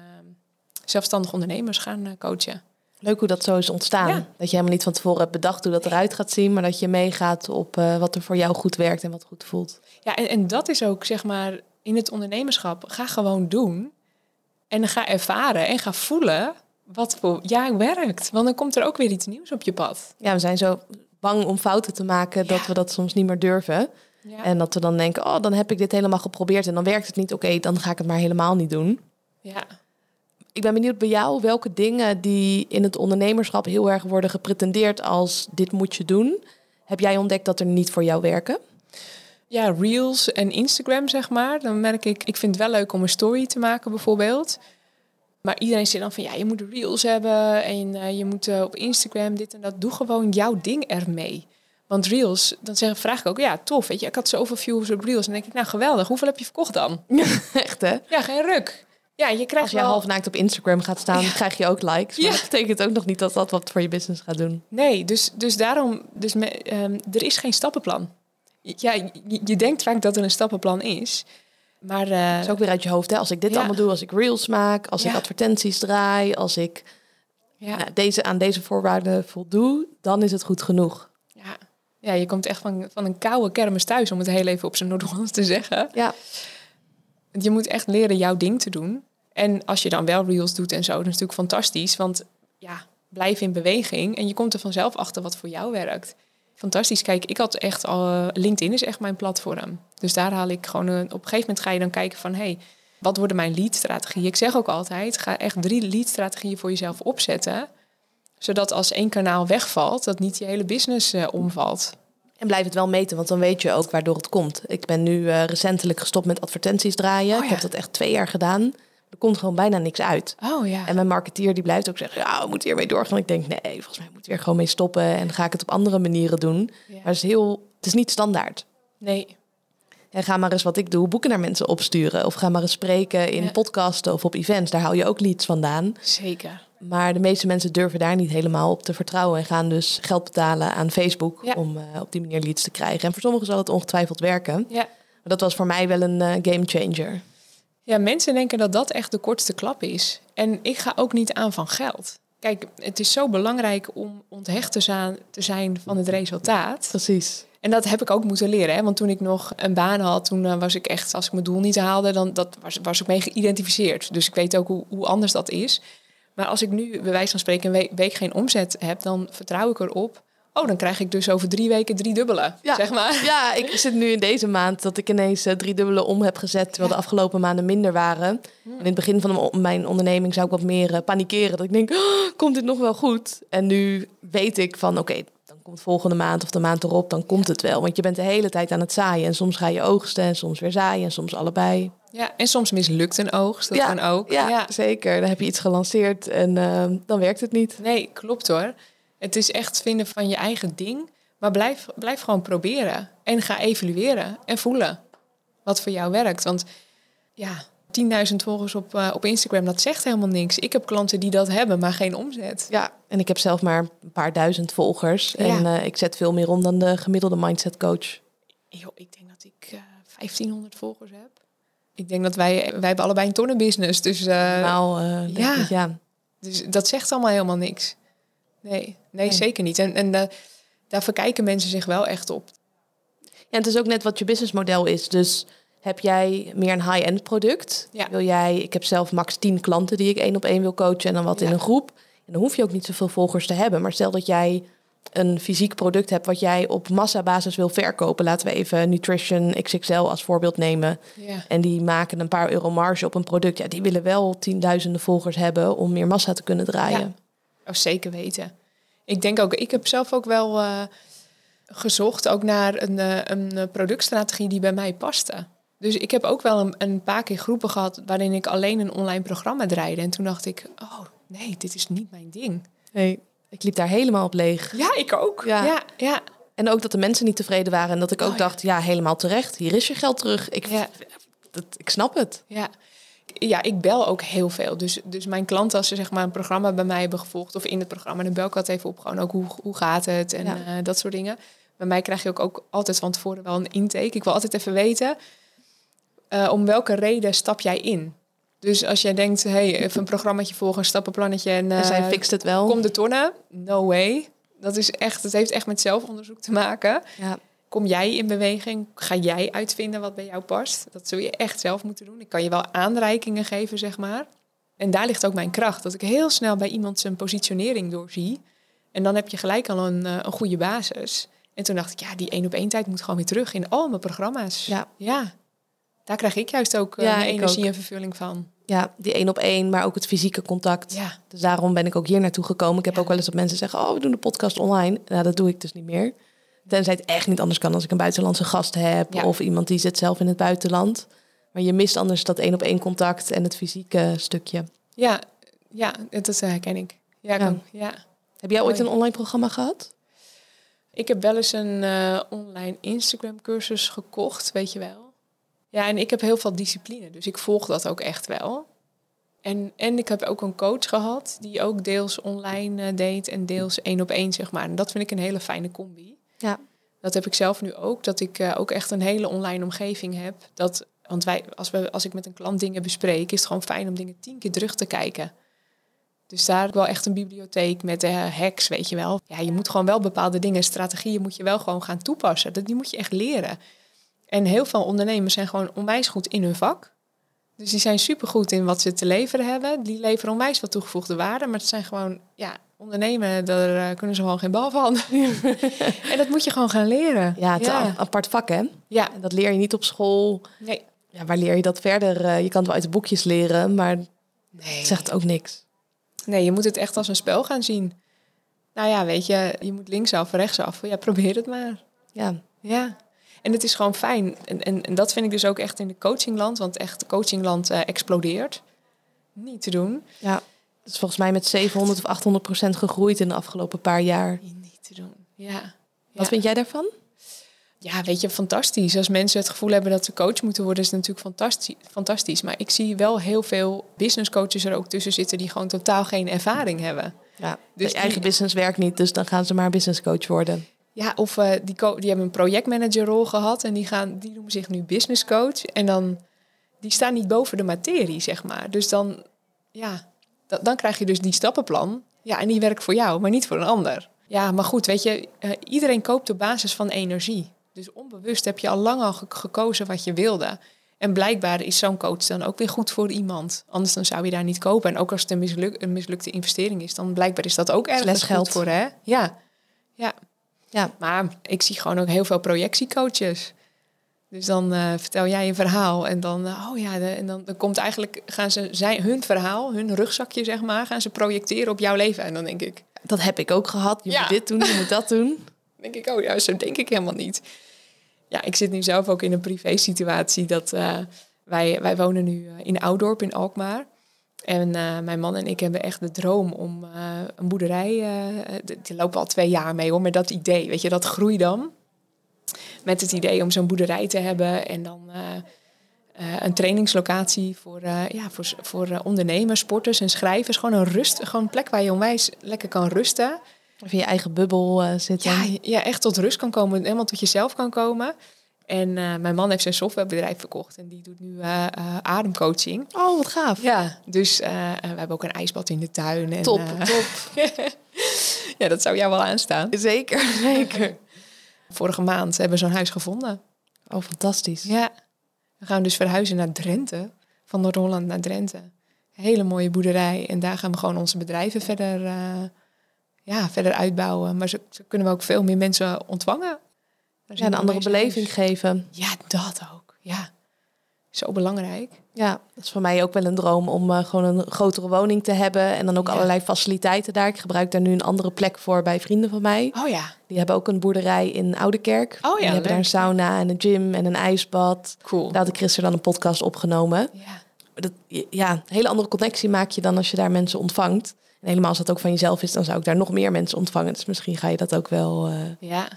zelfstandig ondernemers gaan coachen. Leuk hoe dat zo is ontstaan. Ja. Dat je helemaal niet van tevoren hebt bedacht hoe dat eruit gaat zien, maar dat je meegaat op uh, wat er voor jou goed werkt en wat goed voelt. Ja, en, en dat is ook, zeg maar, in het ondernemerschap. Ga gewoon doen en ga ervaren en ga voelen wat voor jou werkt. Want dan komt er ook weer iets nieuws op je pad. Ja, we zijn zo bang om fouten te maken dat Ja. we dat soms niet meer durven. Ja. En dat we dan denken, oh, dan heb ik dit helemaal geprobeerd en dan werkt het niet. Oké, dan ga ik het maar helemaal niet doen. ja. Ik ben benieuwd bij jou welke dingen die in het ondernemerschap heel erg worden gepretendeerd als dit moet je doen. Heb jij ontdekt dat er niet voor jou werken? ja, Reels en Instagram, zeg maar. Dan merk ik, ik vind het wel leuk om een story te maken, bijvoorbeeld. Maar iedereen zegt dan van, ja, je moet Reels hebben en uh, je moet uh, op Instagram dit en dat. Doe gewoon jouw ding ermee. Want Reels, dan zeg, vraag ik ook, ja, tof, weet je. Ik had zoveel views op Reels. En dan denk ik, nou, geweldig. Hoeveel heb je verkocht dan? Echt, hè? Ja, geen ruk. Ja, je krijgt Als je wel... half naakt op Instagram gaat staan, Ja. krijg je ook likes. Maar Ja. dat betekent ook nog niet dat dat wat voor je business gaat doen. Nee, dus, dus daarom, dus me, um, er is geen stappenplan. Ja, je, je, denkt vaak dat er een stappenplan is. Maar uh, Dat is ook weer uit je hoofd. Hè? Als ik dit Ja. allemaal doe, als ik reels maak, als ik advertenties draai, als ik ja, nou, deze, aan deze voorwaarden voldoe, dan is het goed genoeg. ja, ja, je komt echt van, van een koude kermis thuis, om het heel even op zijn Noord-Hollands te zeggen. Ja, je moet echt leren jouw ding te doen. En als je dan wel reels doet en zo, dat is natuurlijk fantastisch. Want ja, blijf in beweging en je komt er vanzelf achter wat voor jou werkt. Fantastisch. Kijk, ik had echt al. eh, LinkedIn is echt mijn platform. Dus daar haal ik gewoon. Een, op een gegeven moment ga je dan kijken van hey, wat worden mijn lead-strategieën? Ik zeg ook altijd: ga echt drie lead-strategieën voor jezelf opzetten. Zodat als één kanaal wegvalt, dat niet je hele business eh, omvalt. En blijf het wel meten, want dan weet je ook waardoor het komt. Ik ben nu eh, recentelijk gestopt met advertenties draaien. Oh Ik heb dat echt twee jaar gedaan. Er komt gewoon bijna niks uit. Oh ja. En mijn marketeer die blijft ook zeggen, ja, we moeten hiermee doorgaan. Ik denk, nee, volgens mij moet we er gewoon mee stoppen. En ga ik het op andere manieren doen. Ja. Maar het is, heel, het is niet standaard. Nee. En ga maar eens wat ik doe, boeken naar mensen opsturen. Of ga maar eens spreken in Ja. podcasten of op events. Daar hou je ook leads vandaan. Zeker. Maar de meeste mensen durven daar niet helemaal op te vertrouwen. En gaan dus geld betalen aan Facebook Ja. om eh, op die manier leads te krijgen. En voor sommigen zal het ongetwijfeld werken. Ja. Maar dat was voor mij wel een eh, game changer. Ja, mensen denken dat dat echt de kortste klap is. En ik ga ook niet aan van geld. Kijk, het is zo belangrijk om onthecht te zijn, te zijn van het resultaat. Precies. En dat heb ik ook moeten leren. Hè? Want toen ik nog een baan had, toen eh, was ik echt, als ik mijn doel niet haalde, dan dat was, was ik mee geïdentificeerd. Dus ik weet ook hoe, hoe anders dat is. Maar als ik nu bij wijze van spreken een week, geen omzet heb, dan vertrouw ik erop. Oh, dan krijg ik dus over drie weken drie dubbele, Ja. zeg maar. Ja, ik zit nu in deze maand dat ik ineens eh, drie dubbele om heb gezet, terwijl de afgelopen maanden minder waren. En in het begin van mijn onderneming zou ik wat meer eh, panikeren. Dat ik denk, "Oh, komt dit nog wel goed? En nu weet ik van, oké, dan komt volgende maand of de maand erop, dan komt het wel. Want je bent de hele tijd aan het zaaien. En soms ga je oogsten en soms weer zaaien en soms allebei. Ja, en soms mislukt een oogst, dat ja, kan ook. Ja, zeker. Dan heb je iets gelanceerd en eh, dan werkt het niet. Nee, klopt hoor. Het is echt vinden van je eigen ding. Maar blijf, blijf gewoon proberen. En ga evalueren en voelen wat voor jou werkt. Want ja, 10.000 volgers op, eh, op Instagram, dat zegt helemaal niks. Ik heb klanten die dat hebben, maar geen omzet. Ja, en ik heb zelf maar een paar duizend volgers. Ja. En eh, ik zet veel meer om dan de gemiddelde mindset coach. Yo, ik denk dat ik eh 1500 volgers heb. Ik denk dat wij, wij hebben allebei een tonnenbusiness. Dus, eh, nou, ja. ik, ja. dus dat zegt allemaal helemaal niks. Nee, nee, Nee. zeker niet. En, en eh, daar verkijken mensen zich wel echt op. En het is ook net wat je businessmodel is. Dus heb jij meer een high-end product? Ja. Wil jij, ik heb zelf max 10 klanten die ik één op één wil coachen en dan wat in Ja. een groep. En dan hoef je ook niet zoveel volgers te hebben. Maar stel dat jij een fysiek product hebt wat jij op massabasis wil verkopen. Laten we even Nutrition XXL als voorbeeld nemen. Ja. En die maken een paar euro marge op een product. Ja, die willen wel tienduizenden volgers hebben om meer massa te kunnen draaien. Ja. Oh, zeker weten. Ik denk ook, ik heb zelf ook wel eh, gezocht ook naar een, eh, een eh, productstrategie die bij mij paste. Dus ik heb ook wel een, een paar keer groepen gehad waarin ik alleen een online programma draaide. En toen dacht ik, oh nee, dit is niet mijn ding. Nee, ik liep daar helemaal op leeg. Ja, ik ook. Ja. Ja, ja, En ook dat de mensen niet tevreden waren. En dat ik ook Oh, dacht, ja, helemaal terecht. Hier is je geld terug. Ik, Ja. dat, ik snap het. ja. Ja, ik bel ook heel veel. Dus, dus mijn klanten, als ze zeg maar een programma bij mij hebben gevolgd of in het programma, dan bel ik altijd even op gewoon ook hoe, hoe gaat het en eh, dat soort dingen. Bij mij krijg je ook, ook altijd van tevoren wel een intake. Ik wil altijd even weten eh, om welke reden stap jij in. Dus als jij denkt, hey, even een programmaatje volgen, een stappenplannetje en, En zij eh, fixt het wel. kom de tonnen. No way. Dat is echt, het heeft echt met zelfonderzoek te maken. Ja. Kom jij in beweging? Ga jij uitvinden wat bij jou past? Dat zul je echt zelf moeten doen. Ik kan je wel aanreikingen geven, zeg maar. En daar ligt ook mijn kracht. Dat ik heel snel bij iemand zijn positionering doorzie. En dan heb je gelijk al een, eh, een goede basis. En toen dacht ik, ja, die één op één tijd moet gewoon weer terug in al mijn programma's. Ja. ja. Daar krijg ik juist ook eh, Ja, energie ook. en vervulling van. ja, die één op één, maar ook het fysieke contact. Ja, Dus daarom ben ik ook hier naartoe gekomen. Ik heb Ja. ook wel eens dat mensen zeggen, oh, we doen de podcast online. Nou, dat doe ik dus niet meer. Tenzij het echt niet anders kan als ik een buitenlandse gast heb. Ja. Of iemand die zit zelf in het buitenland. Maar je mist anders dat één op één contact en het fysieke stukje. ja, ja dat herken ik. Ja, Ja. Heb jij ooit een online programma gehad? Ik heb wel eens een eh, online Instagram cursus gekocht, weet je wel. Ja, en ik heb heel veel discipline, dus ik volg dat ook echt wel. En, en ik heb ook een coach gehad die ook deels online eh, deed en deels één op één, zeg maar. En dat vind ik een hele fijne combi. Ja. Dat heb ik zelf nu ook, dat ik eh, ook echt een hele online omgeving heb. Dat, want wij, als, we, als ik met een klant dingen bespreek, is het gewoon fijn om dingen tien keer terug te kijken. Dus daar heb ik wel echt een bibliotheek met eh hacks, weet je wel. Ja, je moet gewoon wel bepaalde dingen, strategieën moet je wel gewoon gaan toepassen. Dat, die moet je echt leren. En heel veel ondernemers zijn gewoon onwijs goed in hun vak. Dus die zijn supergoed in wat ze te leveren hebben. Die leveren onwijs wat toegevoegde waarde. Maar het zijn gewoon, ja, ondernemen, daar eh, kunnen ze gewoon geen bal van. en dat moet je gewoon gaan leren. Ja, het is een apart vak, hè? Ja. Dat leer je niet op school. Nee. Ja, waar leer je dat verder? Eh, je kan het wel uit de boekjes leren, maar Nee. het zegt ook niks. nee, je moet het echt als een spel gaan zien. Nou ja, weet je, je moet linksaf, rechtsaf. Ja, probeer het maar. Ja, Ja. En het is gewoon fijn. En, en, en dat vind ik dus ook echt in de coachingland. Want echt, coachingland eh, explodeert. Niet te doen. ja. Het is volgens mij met 700 of 800 procent gegroeid in de afgelopen paar jaar. Niet te doen. Ja. Wat Ja. vind jij daarvan? Ja, weet je, fantastisch. Als mensen het gevoel hebben dat ze coach moeten worden, is het natuurlijk fantastisch. fantastisch. Maar ik zie wel heel veel business coaches er ook tussen zitten die gewoon totaal geen ervaring hebben. Ja, Dus dus eigen business werkt niet, dus dan gaan ze maar business coach worden. Ja, of eh, die, die hebben een projectmanagerrol gehad en die, gaan, die noemen zich nu business coach. En dan, die staan niet boven de materie, zeg maar. Dus dan, ja, da- dan krijg je dus die stappenplan. Ja, en die werkt voor jou, maar niet voor een ander. Ja, maar goed, weet je, eh, iedereen koopt op basis van energie. Dus onbewust heb je al lang al ge- gekozen wat je wilde. En blijkbaar is zo'n coach dan ook weer goed voor iemand. Anders dan zou je daar niet kopen. En ook als het een, misluk, een mislukte investering is, dan blijkbaar is dat ook ergens goed geld. voor, hè? Ja, ja. Ja. Maar ik zie gewoon ook heel veel projectiecoaches. Dus dan eh, vertel jij een verhaal en dan, eh, oh ja, de- en dan, dan komt eigenlijk, gaan ze zijn, hun verhaal, hun rugzakje zeg maar, gaan ze projecteren op jouw leven. En dan denk ik, Dat heb ik ook gehad. Je Ja. moet dit doen, je moet dat doen. denk ik, oh ja, zo denk ik helemaal niet. Ja, ik zit nu zelf ook in een privé situatie dat eh, wij, wij wonen nu in Oudorp in Alkmaar. En eh, mijn man en ik hebben echt de droom om eh, een boerderij, eh die lopen al twee jaar mee hoor, met dat idee, weet je, dat groei dan. Met het idee om zo'n boerderij te hebben en dan een trainingslocatie voor, ja, voor, voor ondernemers, sporters en schrijvers. Gewoon een rust, gewoon een plek waar je onwijs lekker kan rusten. Of in je eigen bubbel zitten. Ja, ja, echt tot rust kan komen, helemaal tot jezelf kan komen. En eh, mijn man heeft zijn softwarebedrijf verkocht en die doet nu eh, eh, ademcoaching. Oh, wat gaaf. Ja, dus we hebben ook een ijsbad in de tuin. En, Top, top. ja, dat zou jou wel aanstaan. Zeker, zeker. Vorige maand hebben we zo'n huis gevonden. Oh, fantastisch. Ja, we gaan dus verhuizen naar Drenthe, van Noord-Holland naar Drenthe. Hele mooie boerderij en daar gaan we gewoon onze bedrijven verder, ja, verder uitbouwen. Maar zo, zo kunnen we ook veel meer mensen ontvangen. Ja, een andere beleving geven. Ja, dat ook. Ja, zo belangrijk. Ja, dat is voor mij ook wel een droom om eh, gewoon een grotere woning te hebben. En dan ook Ja. allerlei faciliteiten daar. Ik gebruik daar nu een andere plek voor bij vrienden van mij. Oh ja, Die hebben ook een boerderij in Oudekerk. Oh ja, die hebben daar een sauna en een gym en een ijsbad. cool. Daar had ik gisteren dan een podcast opgenomen. Ja, Dat, ja, een hele andere connectie maak je dan als je daar mensen ontvangt. En helemaal als dat ook van jezelf is, dan zou ik daar nog meer mensen ontvangen. Dus misschien ga je dat ook wel eh ja.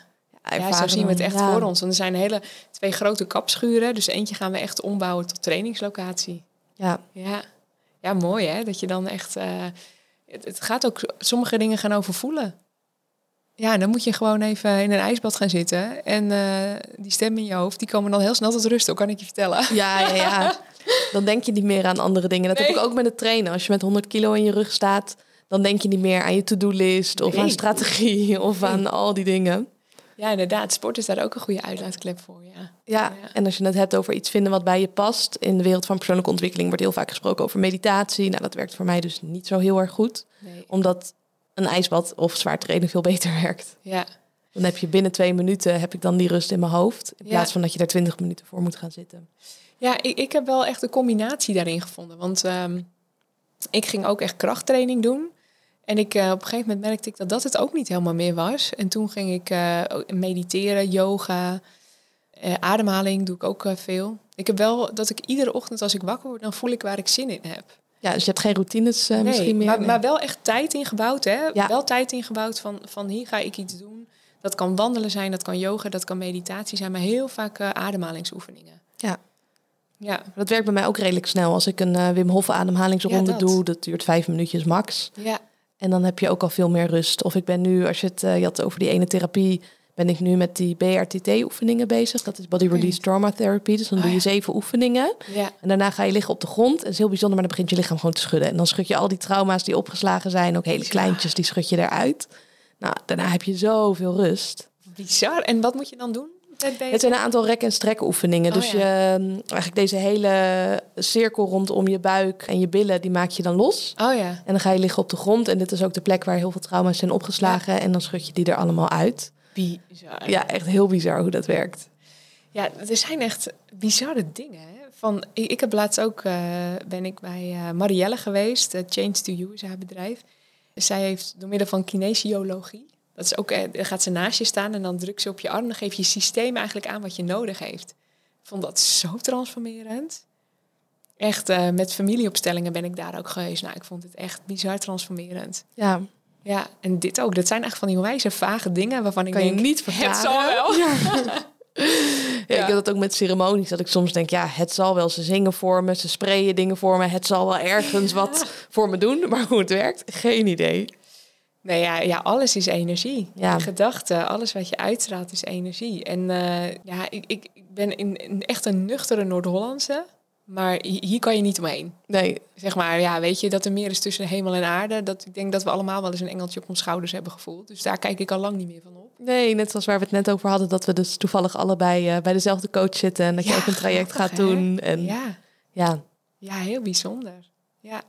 Ja, zo zien we het echt Ja. voor ons. Want er zijn hele twee grote kapschuren. Dus eentje gaan we echt ombouwen tot trainingslocatie. Ja, Ja, ja mooi hè. Dat je dan echt... eh, het, het gaat ook... Sommige dingen gaan over voelen. Ja, dan moet je gewoon even in een ijsbad gaan zitten. En eh, die stemmen in je hoofd, die komen dan heel snel tot rust. Dat kan ik je vertellen. ja, ja, ja. Dan denk je niet meer aan andere dingen. Dat heb ik ook met het trainen. Als je met 100 kilo in je rug staat, dan denk je niet meer aan je to-do-list of Nee. aan strategie of aan al die dingen. Ja, inderdaad. Sport is daar ook een goede uitlaatklep voor, ja. Ja, Ja. en als je het hebt over iets vinden wat bij je past. In de wereld van persoonlijke ontwikkeling wordt heel vaak gesproken over meditatie. Nou, dat werkt voor mij dus niet zo heel erg goed. Nee. Omdat een ijsbad of zwaar trainen veel beter werkt. Ja, Dan heb je binnen twee minuten heb ik dan die rust in mijn hoofd. In Ja. plaats van dat je daar twintig minuten voor moet gaan zitten. Ja, ik, ik heb wel echt een combinatie daarin gevonden. Want ehm, ik ging ook echt krachttraining doen. En ik, eh, op een gegeven moment merkte ik dat dat het ook niet helemaal meer was. En toen ging ik eh, mediteren, yoga, eh, ademhaling doe ik ook veel. Ik heb wel dat ik iedere ochtend als ik wakker word, dan voel ik waar ik zin in heb. Ja, dus je hebt geen routines Nee, misschien meer. maar, Nee. maar wel echt tijd ingebouwd, hè? Ja. Wel tijd ingebouwd van, van hier ga ik iets doen. Dat kan wandelen zijn, dat kan yoga, dat kan meditatie zijn, maar heel vaak ademhalingsoefeningen. Ja. Ja, Dat werkt bij mij ook redelijk snel. Als ik een Wim Hof ademhalingsronde Ja, doe, dat duurt vijf minuutjes max. ja, En dan heb je ook al veel meer rust. Of ik ben nu, als je het eh, je had over die ene therapie, ben ik nu met die BRTT-oefeningen bezig. Dat is Body Release Trauma Therapy. Dus dan Oh, doe je ja. zeven oefeningen. ja. En daarna ga je liggen op de grond. En dat is heel bijzonder, maar dan begint je lichaam gewoon te schudden. En dan schud je al die trauma's die opgeslagen zijn, ook hele kleintjes, die schud je eruit. Nou, daarna heb je zoveel rust. Bizar. En wat moet je dan doen? Het zijn een aantal rek- en strekoefeningen. Oh, dus ja. je, mm, eigenlijk deze hele cirkel rondom je buik en je billen, die maak je dan los. Oh ja. En dan ga je liggen op de grond. En dit is ook de plek waar heel veel trauma's zijn opgeslagen. En dan schud je die er allemaal uit. Bizar. Ja, echt heel bizar hoe dat werkt. Ja, er zijn echt bizarre dingen. Hè? Van, ik, ik heb laatst ook, eh, ben ik bij eh, Marielle geweest, eh, Change to You is haar bedrijf. Zij heeft door middel van kinesiologie, dat is ook, eh, dan gaat ze naast je staan en dan drukt ze op je arm, dan geef je systeem eigenlijk aan wat je nodig heeft. Ik vond dat zo transformerend. Echt, eh, met familieopstellingen ben ik daar ook geweest. Nou, ik vond het echt bizar transformerend. Ja, Ja, en dit ook. Dat zijn echt van die wijze vage dingen waarvan ik Kan je niet het zal wel. Ja, ik heb dat ook met ceremonies. Dat ik soms denk, ja, het zal wel. Ze zingen voor me, ze sprayen dingen voor me. Het zal wel ergens wat voor me doen. Maar hoe het werkt, geen idee. Nee, ja, ja, alles is energie. Ja. Je Gedachten, alles wat je uitstraalt is energie. En eh, ja, ik, ik, ik ben in, in echt een nuchtere Noord-Hollandse. Maar hi- hier kan je niet omheen. Nee, Zeg maar, ja, weet je, dat er meer is tussen hemel en aarde. Dat, ik denk dat we allemaal wel eens een engeltje op ons schouders hebben gevoeld. Dus daar kijk ik al lang niet meer van op. nee, net zoals waar we het net over hadden. Dat we dus toevallig allebei eh, bij dezelfde coach zitten. En dat je ook een traject grappig, gaat hè? doen. En ja. Ja, ja, heel bijzonder. Ja,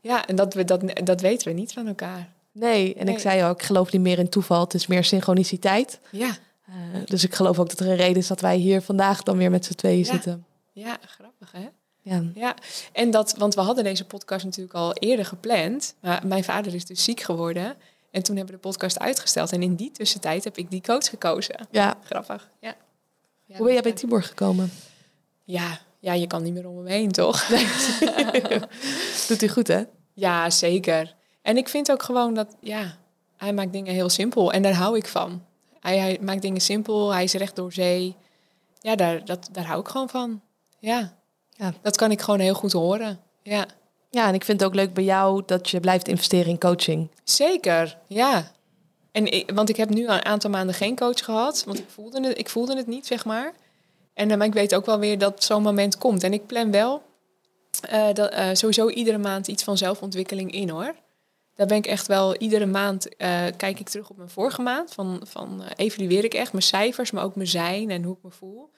ja en dat, we, dat, dat weten we niet van elkaar. Nee. En ik Nee. zei ook, ik geloof niet meer in toeval. Het is meer synchroniciteit. Ja, Eh, dus ik geloof ook dat er een reden is dat wij hier vandaag dan weer met z'n tweeën Ja. zitten. ja, grappig hè? Ja. Ja, en dat, want we hadden deze podcast natuurlijk al eerder gepland. Maar mijn vader is dus ziek geworden. En toen hebben we de podcast uitgesteld. En in die tussentijd heb ik die coach gekozen. ja. Grappig, ja. ja Hoe ben jij bij Tibor gekomen? Ja, ja, je kan niet meer om hem heen, toch? Doet hij goed, hè? Ja, zeker. En ik vind ook gewoon dat, ja, hij maakt dingen heel simpel. En daar hou ik van. Hij, hij maakt dingen simpel, hij is recht door zee. Ja, daar, dat, daar hou ik gewoon van. Ja. Ja. Dat kan ik gewoon heel goed horen. Ja. Ja, en ik vind het ook leuk bij jou dat je blijft investeren in coaching. Zeker, ja. En ik, want ik heb nu een aantal maanden geen coach gehad, want ik voelde het, ik voelde het niet, zeg maar. En eh, maar ik weet ook wel weer dat zo'n moment komt. En ik plan wel eh, dat, eh, sowieso iedere maand iets van zelfontwikkeling in, hoor. Daar ben ik echt wel, iedere maand eh, kijk ik terug op mijn vorige maand. Van, van eh, evalueer ik echt mijn cijfers, maar ook mijn zijn en hoe ik me voel.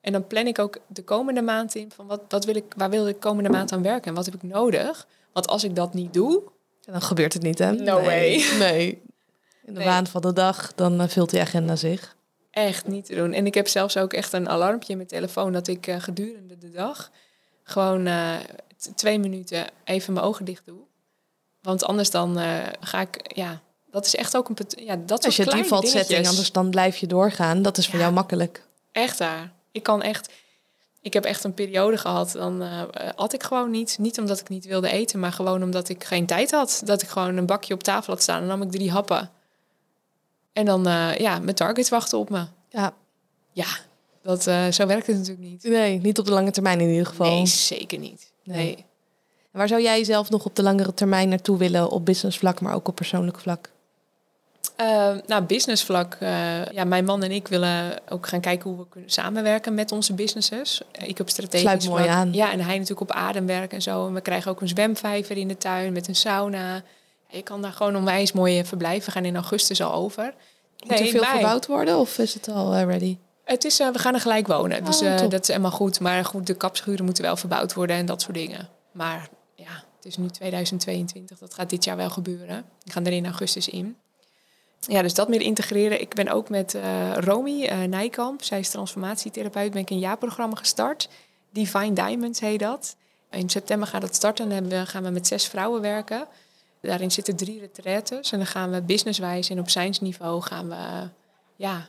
En dan plan ik ook de komende maand in van wat, wat wil ik, waar wil ik de komende maand aan werken en wat heb ik nodig. Want als ik dat niet doe, dan gebeurt het niet, hè? No nee. Nee. In de Nee. waan van de dag, dan eh, vult die agenda zich. echt niet te doen. En ik heb zelfs ook echt een alarmpje in mijn telefoon dat ik gedurende de dag gewoon twee minuten even mijn ogen dicht doe. Want anders dan eh, ga ik, ja, dat is echt ook een, ja, dat Als je default setting, dingetjes. anders dan blijf je doorgaan. Dat is voor Ja. jou makkelijk. Echt daar. Ik kan echt, ik heb echt een periode gehad, dan eh at ik gewoon niet. Niet omdat ik niet wilde eten, maar gewoon omdat ik geen tijd had. Dat ik gewoon een bakje op tafel had staan en nam ik drie happen. En dan, eh, ja, mijn targets wachten op me. Ja. Ja, dat, zo werkt het natuurlijk niet. Nee, niet op de lange termijn in ieder geval. Nee, zeker niet. Nee. Nee. Waar zou jij zelf nog op de langere termijn naartoe willen? Op businessvlak, maar ook op persoonlijk vlak? Eh, nou, businessvlak. eh ja, mijn man en ik willen ook gaan kijken hoe we kunnen samenwerken met onze businesses. Ik op strategisch Sluit mooi vlak. aan. Ja, en hij natuurlijk op ademwerk en zo. En we krijgen ook een zwemvijver in de tuin met een sauna. Je kan daar gewoon onwijs mooie verblijven. We gaan in augustus al over. Moet er Nee, veel wij. verbouwd worden of is het al eh, ready? Het is, we gaan er gelijk wonen. Dus Oh, dat is helemaal goed. Maar goed, de kapschuren moeten wel verbouwd worden en dat soort dingen. Maar het is nu 2022. Dat gaat dit jaar wel gebeuren. We gaan er in augustus in. Ja, dus dat meer integreren. Ik ben ook met eh Romy eh, Nijkamp. Zij is transformatietherapeut. Ben ik een jaarprogramma gestart. Divine Diamonds heet dat. In september gaat het starten. Dan hebben we, gaan we met zes vrouwen werken. Daarin zitten drie retraites. En dan gaan we businesswijs en op zijnsniveau gaan we... ja,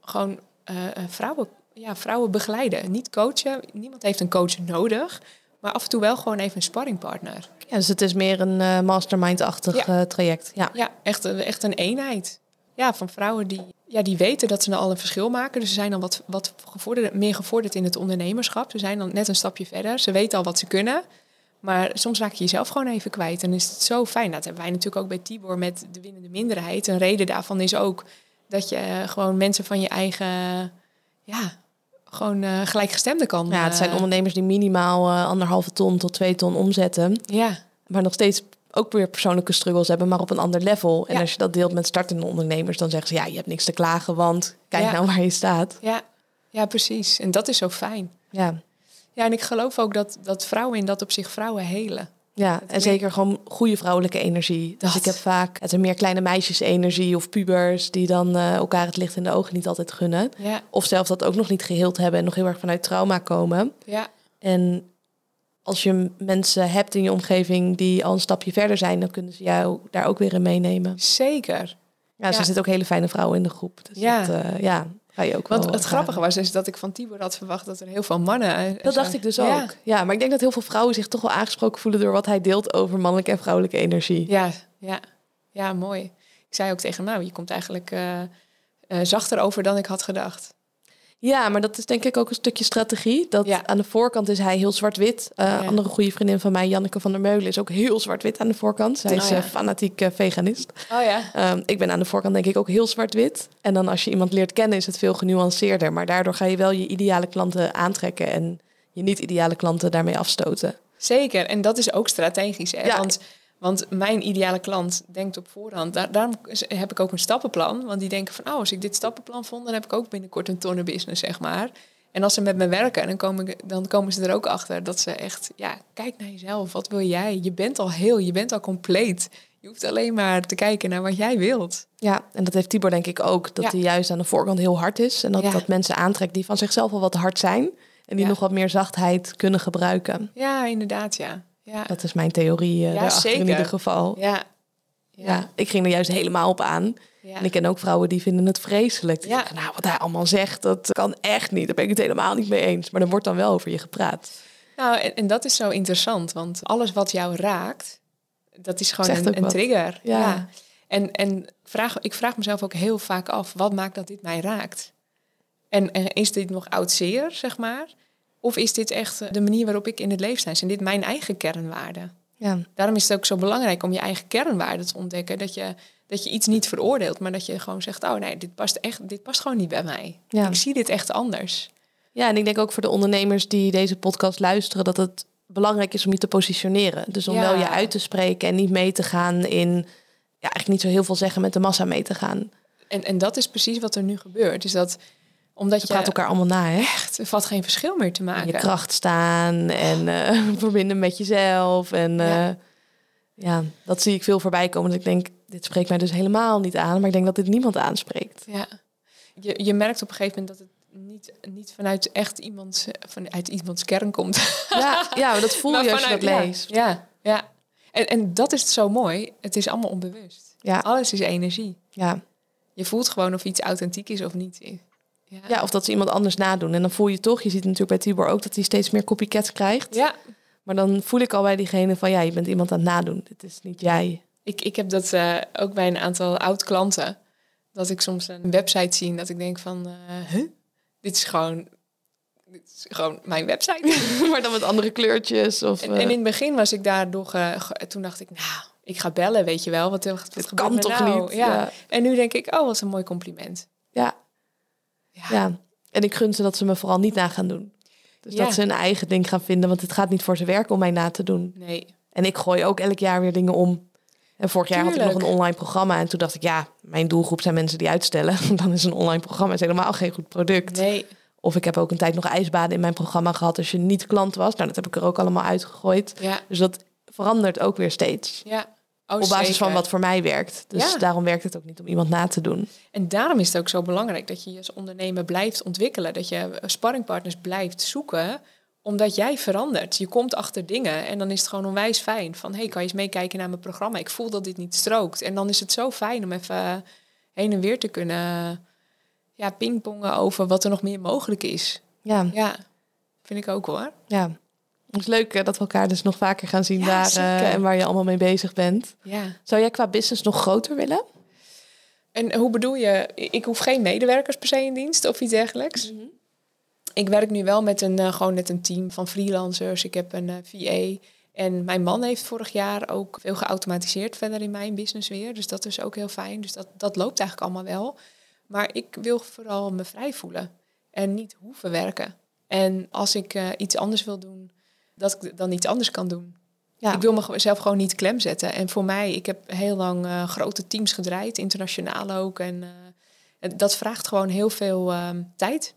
gewoon eh, vrouwen, ja, vrouwen begeleiden. Niet coachen. Niemand heeft een coach nodig. Maar af en toe wel gewoon even een sparringpartner. Ja, dus het is meer een eh, mastermind-achtig Ja. eh, traject. Ja. Ja, echt, een- echt een eenheid. Ja, van vrouwen die, ja, die weten dat ze nou al een verschil maken. Dus ze zijn dan wat, wat gevorderd, meer gevorderd in het ondernemerschap. Ze zijn dan net een stapje verder. Ze weten al wat ze kunnen. Maar soms raak je jezelf gewoon even kwijt. En is het zo fijn. Dat hebben wij natuurlijk ook bij Tibor met de winnende minderheid. Een reden daarvan is ook dat je eh, gewoon mensen van je eigen, ja, gewoon eh gelijkgestemde kan. Ja, het zijn eh, ondernemers die minimaal eh, anderhalve ton tot twee ton omzetten. Ja, Maar nog steeds ook weer persoonlijke struggles hebben, maar op een ander level. En Ja. als je dat deelt met startende ondernemers, dan zeggen ze ja, je hebt niks te klagen, want kijk Ja. nou waar je staat. Ja. ja, precies. En dat is zo fijn. Ja, Ja, en ik geloof ook dat, dat vrouwen in dat op zich vrouwen helen. Ja. En zeker gewoon goede vrouwelijke energie. Dus Dat. ik heb vaak het er meer kleine meisjes energie of pubers die dan eh, elkaar het licht in de ogen niet altijd gunnen. Ja, Of zelfs dat ook nog niet geheeld hebben en nog heel erg vanuit trauma komen. ja, En als je mensen hebt in je omgeving die al een stapje verder zijn, dan kunnen ze jou daar ook weer in meenemen. zeker. Ja, er Ja. zitten ook hele fijne vrouwen in de groep. Dus Ja. dat, eh, ja, ga je ook Want wel het ervaren. grappige was is dat ik van Tibor had verwacht dat er heel veel mannen... eh, Dat dacht ik dus Ja. ook. Ja, maar ik denk dat heel veel vrouwen zich toch wel aangesproken voelen door wat hij deelt over mannelijke en vrouwelijke energie. Ja, ja, ja, mooi. Ik zei ook tegen hem, nou, je komt eigenlijk eh, eh, zachter over dan ik had gedacht. Ja, maar dat is denk ik ook een stukje strategie. Dat Ja. aan de voorkant is hij heel zwart-wit. Uh, Ja. Andere goede vriendin van mij, Janneke van der Meulen, is ook heel zwart-wit aan de voorkant. Zij is Oh ja. eh, fanatiek eh, veganist. Oh ja. Um, ik ben aan de voorkant denk ik ook heel zwart-wit. En dan als je iemand leert kennen is het veel genuanceerder. Maar daardoor ga je wel je ideale klanten aantrekken en je niet-ideale klanten daarmee afstoten. Zeker, en dat is ook strategisch. Hè? Ja. Want, want mijn ideale klant denkt op voorhand. Daar, daarom heb ik ook een stappenplan. Want die denken van, oh, als ik dit stappenplan vond... dan heb ik ook binnenkort een tonnenbusiness, zeg maar. En als ze met me werken, dan komen, dan komen ze er ook achter... dat ze echt, ja, kijk naar jezelf. Wat wil jij? Je bent al heel, je bent al compleet. Je hoeft alleen maar te kijken naar wat jij wilt. Ja, en dat heeft Tibor denk ik ook. Dat Ja. hij juist aan de voorkant heel hard is. En dat Ja. dat mensen aantrekt die van zichzelf al wat hard zijn. En die Ja. nog wat meer zachtheid kunnen gebruiken. Ja, inderdaad, ja. Ja, Dat is mijn theorie eh Ja, daarachter in zeker. ieder geval. ja. Ja. ik ging er juist helemaal op aan. En ik ken ook vrouwen die vinden het vreselijk. Die Ja. zeggen, nou, wat hij allemaal zegt, dat kan echt niet. Daar ben ik het helemaal niet mee eens. Maar er wordt dan wel over je gepraat. Nou, en, en dat is zo interessant, want alles wat jou raakt, dat is gewoon een, trigger. Ja. En, en vraag, ik vraag mezelf ook heel vaak af, wat maakt dat dit mij raakt? En, en is dit nog oud zeer, zeg maar? Of is dit echt eh, de manier waarop ik in het leven sta? Zijn dit mijn eigen kernwaarden? Ja, Daarom is het ook zo belangrijk om je eigen kernwaarden te ontdekken. Dat je, dat je iets niet veroordeelt, maar dat je gewoon zegt... oh nee, dit past, echt, dit past gewoon niet bij mij. Ja. Ik zie dit echt anders. Ja, en ik denk ook voor de ondernemers die deze podcast luisteren, dat het belangrijk is om je te positioneren. Dus om Ja. wel je uit te spreken en niet mee te gaan in, ja, eigenlijk niet zo heel veel zeggen met de massa mee te gaan. En, en dat is precies wat er nu gebeurt. Is dat omdat Je praat elkaar allemaal na, hè? echt, er valt geen verschil meer te In maken. je kracht staan en eh, verbinden met jezelf. En Ja. ja. ja, dat zie ik veel voorbij komen. Dat ik denk, dit spreekt mij dus helemaal niet aan. Maar ik denk dat dit niemand aanspreekt. Ja. Je, je merkt op een gegeven moment dat het niet, niet vanuit echt iemands, vanuit iemands kern komt. Ja, ja dat voel je als je dat ja, leest. Ja, ja. En, en dat is zo mooi. Het is allemaal onbewust. Ja, Alles is energie. ja. Je voelt gewoon of iets authentiek is of niet. Ja, ja, of dat ze iemand anders nadoen. En dan voel je toch, je ziet natuurlijk bij Tibor ook dat hij steeds meer copycats krijgt. ja. Maar dan voel ik al bij diegene van ja, je bent iemand aan het nadoen. Dit is niet jij. Ik, ik heb dat eh, ook bij een aantal oud-klanten. Dat ik soms een website zie dat ik denk van... huh? Dit is gewoon... Dit is gewoon mijn website. maar dan met andere kleurtjes. Of, En, eh, en in het begin was ik daardoor... ge- toen dacht ik, nou, ik ga bellen, weet je wel. Wat, wat, wat kan toch nou? niet? Ja. Ja. En nu denk ik, oh, wat een mooi compliment. ja, Ja. En ik gun ze dat ze me vooral niet na gaan doen. Dus Ja. dat ze een eigen ding gaan vinden. Want het gaat niet voor ze werken om mij na te doen. Nee. En ik gooi ook elk jaar weer dingen om. En vorig jaar had ik nog een online programma. En toen dacht ik, ja, mijn doelgroep zijn mensen die uitstellen. Dan is een online programma is helemaal geen goed product. Nee. Of ik heb ook een tijd nog ijsbaden in mijn programma gehad als je niet klant was. Nou, dat heb ik er ook allemaal uitgegooid. Ja. Dus dat verandert ook weer steeds. Ja. Oh, op basis van wat voor mij werkt. Dus Ja. daarom werkt het ook niet om iemand na te doen. En daarom is het ook zo belangrijk dat je je als ondernemer blijft ontwikkelen. Dat je sparringpartners blijft zoeken, omdat jij verandert. Je komt achter dingen en dan is het gewoon onwijs fijn. Van, hey, kan je eens meekijken naar mijn programma? Ik voel dat dit niet strookt. En dan is het zo fijn om even heen en weer te kunnen ja, pingpongen over wat er nog meer mogelijk is. Ja, Ja, vind ik ook hoor. ja. Het is leuk dat we elkaar dus nog vaker gaan zien Ja, daar eh, en waar je allemaal mee bezig bent. Ja. Zou jij qua business nog groter willen? En hoe bedoel je? Ik hoef geen medewerkers per se in dienst of iets dergelijks. Ik werk nu wel met een, eh, gewoon met een team van freelancers. Ik heb een eh, VA. En mijn man heeft vorig jaar ook veel geautomatiseerd verder in mijn business weer. Dus dat is ook heel fijn. Dus dat, dat loopt eigenlijk allemaal wel. Maar ik wil vooral me vrij voelen. En niet hoeven werken. En als ik iets anders wil doen, dat ik dan iets anders kan doen. Ja. Ik wil mezelf gewoon niet klem zetten. En voor mij, ik heb heel lang eh, grote teams gedraaid, internationaal ook. En, eh, dat vraagt gewoon heel veel ehm, tijd.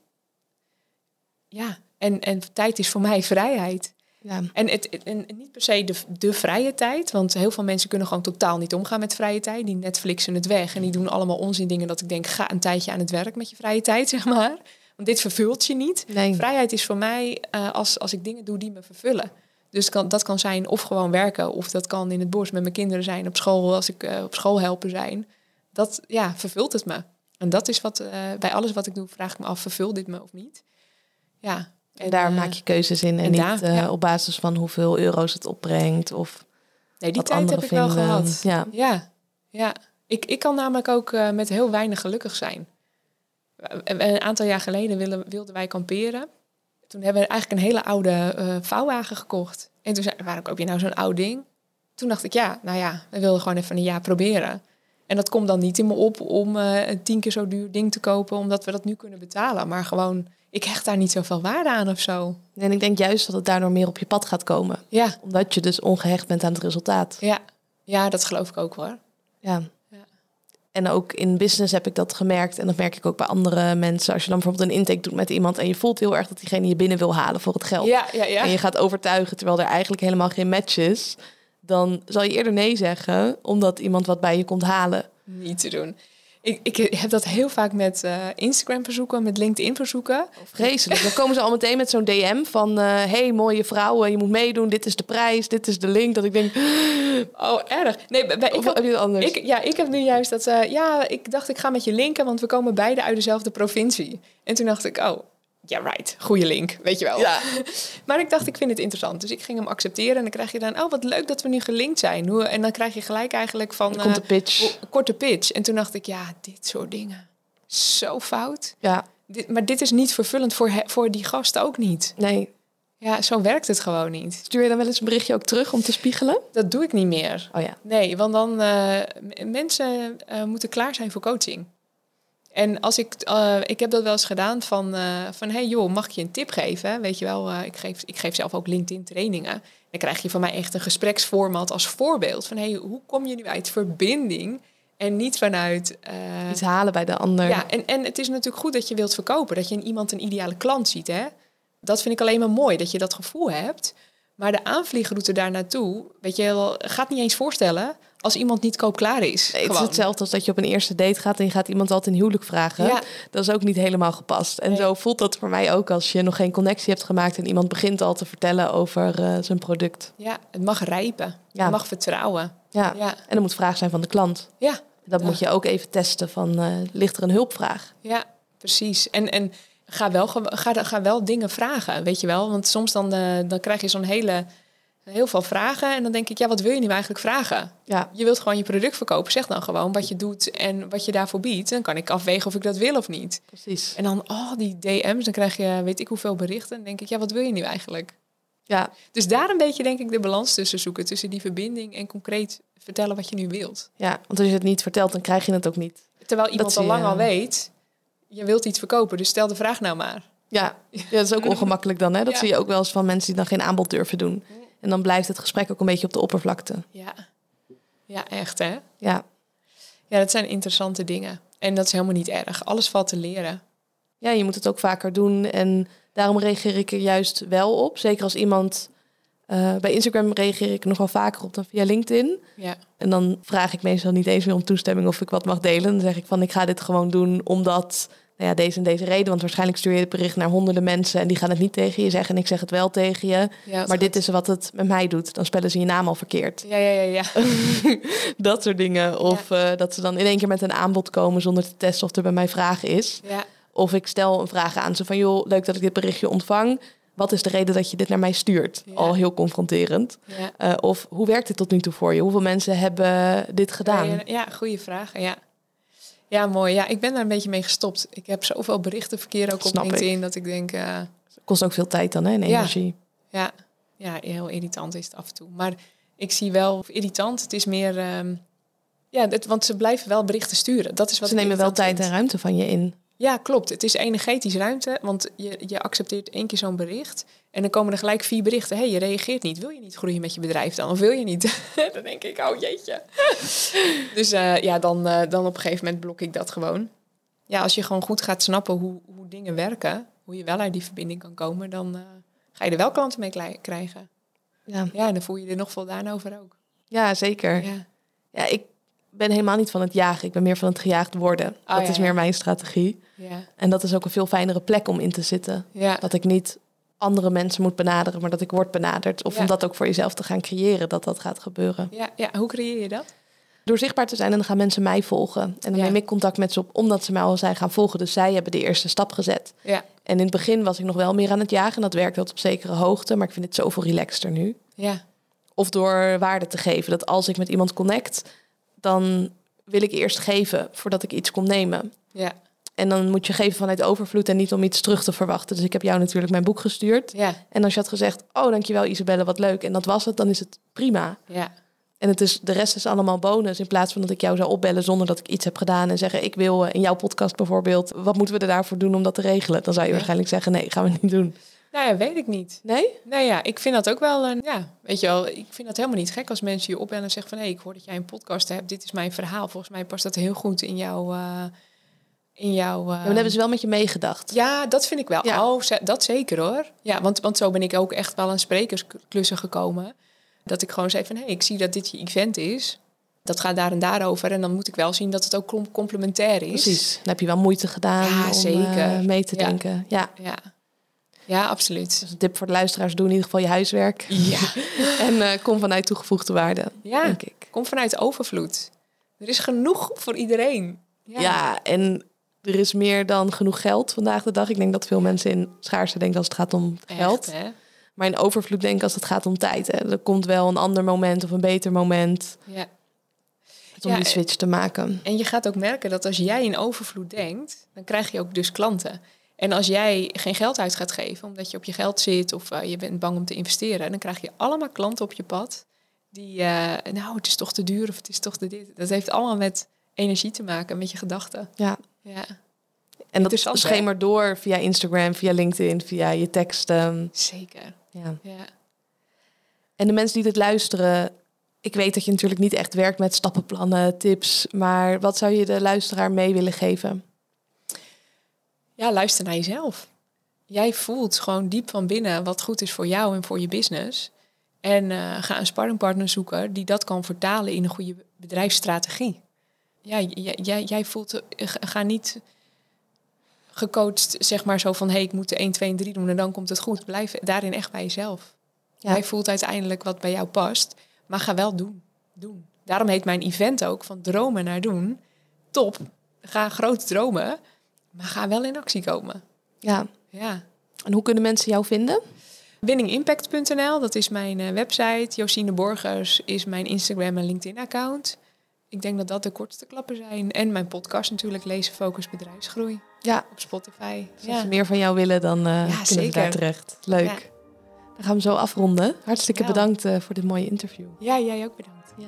Ja, en, en tijd is voor mij vrijheid. Ja. En, het, het- en niet per se de, de vrije tijd, want heel veel mensen kunnen gewoon totaal niet omgaan met vrije tijd. Die Netflixen het weg en die doen allemaal onzin dingen dat ik denk, ga een tijdje aan het werk met je vrije tijd, zeg maar. Want dit vervult je niet. Nee. Vrijheid is voor mij eh, als, als ik dingen doe die me vervullen. Dus kan, dat kan zijn of gewoon werken, of dat kan in het bos met mijn kinderen zijn, op school als ik eh, op school helpen zijn. Dat ja, vervult het me. En dat is wat eh, bij alles wat ik doe, vraag ik me af, vervult dit me of niet? Ja. En daar maak je keuzes in en, en niet daar, ja. op basis van hoeveel euro's het opbrengt of Nee, die wat tijd heb ik wel vinden. gehad. Ja. Ja, ja. Ik, ik kan namelijk ook met heel weinig gelukkig zijn. Eh, Een aantal jaar geleden wilden, wilden wij kamperen. Toen hebben we eigenlijk een hele oude eh vouwwagen gekocht. En toen zei waarom koop je nou zo'n oud ding? Toen dacht ik, ja, nou ja, we wilden gewoon even een jaar proberen. En dat komt dan niet in me op om eh, een tien keer zo duur ding te kopen, omdat we dat nu kunnen betalen. Maar gewoon, ik hecht daar niet zoveel waarde aan of zo. En ik denk juist dat het daardoor meer op je pad gaat komen. Ja, Omdat je dus ongehecht bent aan het resultaat. ja, ja dat geloof ik ook hoor. Ja. En ook in business heb ik dat gemerkt. En dat merk ik ook bij andere mensen. Als je dan bijvoorbeeld een intake doet met iemand... en je voelt heel erg dat diegene je binnen wil halen voor het geld. Ja, ja, ja. En je gaat overtuigen terwijl er eigenlijk helemaal geen match is. Dan zal je eerder nee zeggen, omdat iemand wat bij je komt halen. niet te doen. Ik, ik heb dat heel vaak met eh, Instagram verzoeken, met LinkedIn verzoeken. Vreselijk. Dan komen ze al meteen met zo'n DM van... eh hey, mooie vrouwen, je moet meedoen. Dit is de prijs, dit is de link. Dat ik denk, Oh, erg. Nee, bij, ik, of heb het anders? ik, ja, ik heb nu juist dat... eh, ja, ik dacht ik ga met je linken, want we komen beide uit dezelfde provincie. En toen dacht ik, oh, ja, right. Goeie link, weet je wel. Ja. maar ik dacht, ik vind het interessant. Dus ik ging hem accepteren. En dan krijg je dan, oh, wat leuk dat we nu gelinkt zijn. Hoe, en dan krijg je gelijk eigenlijk van... Dan komt de eh, pitch. een korte pitch. En toen dacht ik, ja, dit soort dingen. Zo fout. Ja, Dit, maar dit is niet vervullend voor, he- voor die gast ook niet. nee. Ja, zo werkt het gewoon niet. Stuur je dan wel eens een berichtje ook terug om te spiegelen? Dat doe ik niet meer. Oh ja. Nee, want dan m- mensen eh, moeten klaar zijn voor coaching. En als ik, eh, ik heb dat wel eens gedaan van, eh, van hey joh, mag ik je een tip geven? Weet je wel, eh, ik, geef, ik geef zelf ook LinkedIn trainingen. Dan krijg je van mij echt een gespreksformat als voorbeeld van hey, hoe kom je nu uit verbinding en niet vanuit Iets halen bij de ander. Ja, en, en het is natuurlijk goed dat je wilt verkopen, dat je in iemand een ideale klant ziet. Hè? Dat vind ik alleen maar mooi, dat je dat gevoel hebt. Maar de aanvliegroute daar naartoe, weet je wel, gaat niet eens voorstellen als iemand niet koopklaar is. Nee, het is hetzelfde als dat je op een eerste date gaat en je gaat iemand altijd een huwelijk vragen. Ja. Dat is ook niet helemaal gepast. En Nee. zo voelt dat voor mij ook als je nog geen connectie hebt gemaakt en iemand begint al te vertellen over eh, zijn product. Ja, het mag rijpen. Ja. Het mag vertrouwen. Ja. Ja, En er moet vraag zijn van de klant. ja, Dat moet je ook even testen van, eh, ligt er een hulpvraag? ja precies. En, en ga, wel, ga, ga wel dingen vragen, weet je wel. Want soms dan, eh, dan krijg je zo'n hele, heel veel vragen. En dan denk ik, ja, wat wil je nu eigenlijk vragen? Ja, Je wilt gewoon je product verkopen. Zeg dan gewoon wat je doet en wat je daarvoor biedt. Dan kan ik afwegen of ik dat wil of niet. precies. En dan, oh, die DM's, dan krijg je weet ik hoeveel berichten. Dan denk ik, ja, wat wil je nu eigenlijk? Ja, Dus daar een beetje, denk ik, de balans tussen zoeken. Tussen die verbinding en concreet vertellen wat je nu wilt. ja, want als je het niet vertelt, dan krijg je het ook niet. Terwijl iemand al lang al weet, je wilt iets verkopen. Dus stel de vraag nou maar. Ja, ja dat is ook ongemakkelijk dan. Hè? Dat Ja. zie je ook wel eens van mensen die dan geen aanbod durven doen. En dan blijft het gesprek ook een beetje op de oppervlakte. Ja, ja echt hè. Ja, Ja, dat zijn interessante dingen. En dat is helemaal niet erg. Alles valt te leren. ja, je moet het ook vaker doen. En daarom reageer ik er juist wel op. Zeker als iemand... eh, bij Instagram reageer ik nog wel vaker op dan via LinkedIn. Ja, En dan vraag ik meestal niet eens meer om toestemming of ik wat mag delen. Dan zeg ik van ik ga dit gewoon doen omdat nou ja, deze en deze reden. Want waarschijnlijk stuur je het bericht naar honderden mensen en die gaan het niet tegen je zeggen. En ik zeg het wel tegen je. ja Maar dit is wat het met mij doet. Dan spellen ze je naam al verkeerd. Ja, ja, ja, ja. dat soort dingen. Of eh, dat ze dan in één keer met een aanbod komen zonder te testen of er bij mij vragen is. ja. Of ik stel een vraag aan ze van joh, leuk dat ik dit berichtje ontvang. Wat is de reden dat je dit naar mij stuurt? Ja. Al heel confronterend. ja. Eh, of hoe werkt dit tot nu toe voor je? Hoeveel mensen hebben dit gedaan? Ja, ja, goede vraag. Ja. Ja, mooi. Ja, ik ben daar een beetje mee gestopt. Ik heb zoveel berichtenverkeer ook op Snap ik. LinkedIn dat ik denk, eh, Kost ook veel tijd dan, hè, en Ja. energie. ja, ja, heel irritant is het af en toe. Maar ik zie wel of irritant. Het is meer, ehm, ja, het, want ze blijven wel berichten sturen. Dat is wat Ze nemen wel tijd en ruimte van je in. Ja, klopt. Het is energetisch ruimte, want je, je accepteert één keer zo'n bericht. En dan komen er gelijk vier berichten. Hé, hey, je reageert niet. Wil je niet groeien met je bedrijf dan? Of wil je niet? dan denk ik, oh jeetje. dus eh, ja, dan, eh, dan op een gegeven moment blok ik dat gewoon. ja, als je gewoon goed gaat snappen hoe, hoe dingen werken, hoe je wel uit die verbinding kan komen, dan eh, ga je er wel klanten mee krijgen. Ja, Ja, en dan voel je je er nog voldaan over ook. ja zeker. Ja. Ja, ik ben helemaal niet van het jagen. Ik ben meer van het gejaagd worden. Oh, dat ja, is ja. meer mijn strategie. Ja. En dat is ook een veel fijnere plek om in te zitten. Dat ik niet andere mensen moet benaderen, maar dat ik word benaderd. Of om dat ook voor jezelf te gaan creëren, dat dat gaat gebeuren. Ja, ja, hoe creëer je dat? Door zichtbaar te zijn en dan gaan mensen mij volgen. En dan neem ik contact met ze op omdat ze mij al zijn gaan volgen. Dus zij hebben de eerste stap gezet. Ja. En in het begin was ik nog wel meer aan het jagen. En dat werkte tot op zekere hoogte. Maar ik vind het zoveel relaxter nu. Ja. Of door waarde te geven. Dat als ik met iemand connect, dan wil ik eerst geven voordat ik iets kon nemen. Ja. En dan moet je geven vanuit overvloed en niet om iets terug te verwachten. Dus ik heb jou natuurlijk mijn boek gestuurd. Ja. En als je had gezegd, oh dankjewel Isabelle, wat leuk. En dat was het, dan is het prima. Ja. En het is, de rest is allemaal bonus. In plaats van dat ik jou zou opbellen zonder dat ik iets heb gedaan. En zeggen, ik wil eh, in jouw podcast bijvoorbeeld. Wat moeten we er daarvoor doen om dat te regelen? Dan zou je Ja. waarschijnlijk zeggen, nee, gaan we niet doen. Nou ja, weet ik niet. Nee? Nou ja, ik vind dat ook wel een, ja, weet je wel, ik vind dat helemaal niet gek als mensen je opbellen en zeggen van, hé, ik hoor dat jij een podcast hebt, dit is mijn verhaal. Volgens mij past dat heel goed in jouw, eh, in jouw... eh, Ja, maar dan hebben ze wel met je meegedacht. Ja, dat vind ik wel. Ja. Oh, dat zeker hoor. Ja, want, want zo ben ik ook echt wel aan sprekersklussen gekomen. Dat ik gewoon zei van, hé, ik zie dat dit je event is. Dat gaat daar en daarover. En dan moet ik wel zien dat het ook com- complementair is. Precies. Dan heb je wel moeite gedaan Ja, om zeker. eh, mee te denken. Ja. Ja, ja absoluut. Dus een tip voor de luisteraars, doe in ieder geval je huiswerk. Ja. En eh, kom vanuit toegevoegde waarde, Ja, denk ik. kom vanuit overvloed. Er is genoeg voor iedereen. Ja. en er is meer dan genoeg geld vandaag de dag. Ik denk dat veel mensen in schaarste denken als het gaat om geld. Echt, hè? Maar in overvloed denken als het gaat om tijd. Hè. Er komt wel een ander moment of een beter moment Ja. om Ja, die switch te maken. En je gaat ook merken dat als jij in overvloed denkt, dan krijg je ook dus klanten. En als jij geen geld uit gaat geven, omdat je op je geld zit of eh, je bent bang om te investeren, dan krijg je allemaal klanten op je pad die, eh, nou, het is toch te duur of het is toch te dit. Dat heeft allemaal met energie te maken, met je gedachten. Ja. Ja, En dat hè? schemert door via Instagram, via LinkedIn, via je teksten. zeker. Ja. Ja. En de mensen die dit luisteren, ik weet dat je natuurlijk niet echt werkt met stappenplannen, tips, maar wat zou je de luisteraar mee willen geven? Ja, luister naar jezelf. Jij voelt gewoon diep van binnen wat goed is voor jou en voor je business. En eh, ga een sparringpartner zoeken die dat kan vertalen in een goede bedrijfsstrategie. Ja, jij, jij, jij voelt, eh, ga- niet gecoacht, zeg maar zo van, hé, hey, ik moet de 1, 2 en 3 doen en dan komt het goed. Blijf daarin echt bij jezelf. Ja. Jij voelt uiteindelijk wat bij jou past, maar ga wel doen. doen. Daarom heet mijn event ook van dromen naar doen. Top, ga groot dromen, maar ga wel in actie komen. Ja. Ja. En hoe kunnen mensen jou vinden? Winningimpact.nl, dat is mijn eh, website. Josine Borgers is mijn Instagram en LinkedIn-account. Ik denk dat dat de kortste klappen zijn. En mijn podcast natuurlijk, Lezen, Focus, Bedrijfsgroei. Ja, Op Spotify. als ze meer van jou willen, dan eh kunnen ze daar terecht. Leuk. Ja. Dan gaan we zo afronden. Hartstikke bedankt eh, voor dit mooie interview. Ja, jij ook bedankt. Ja.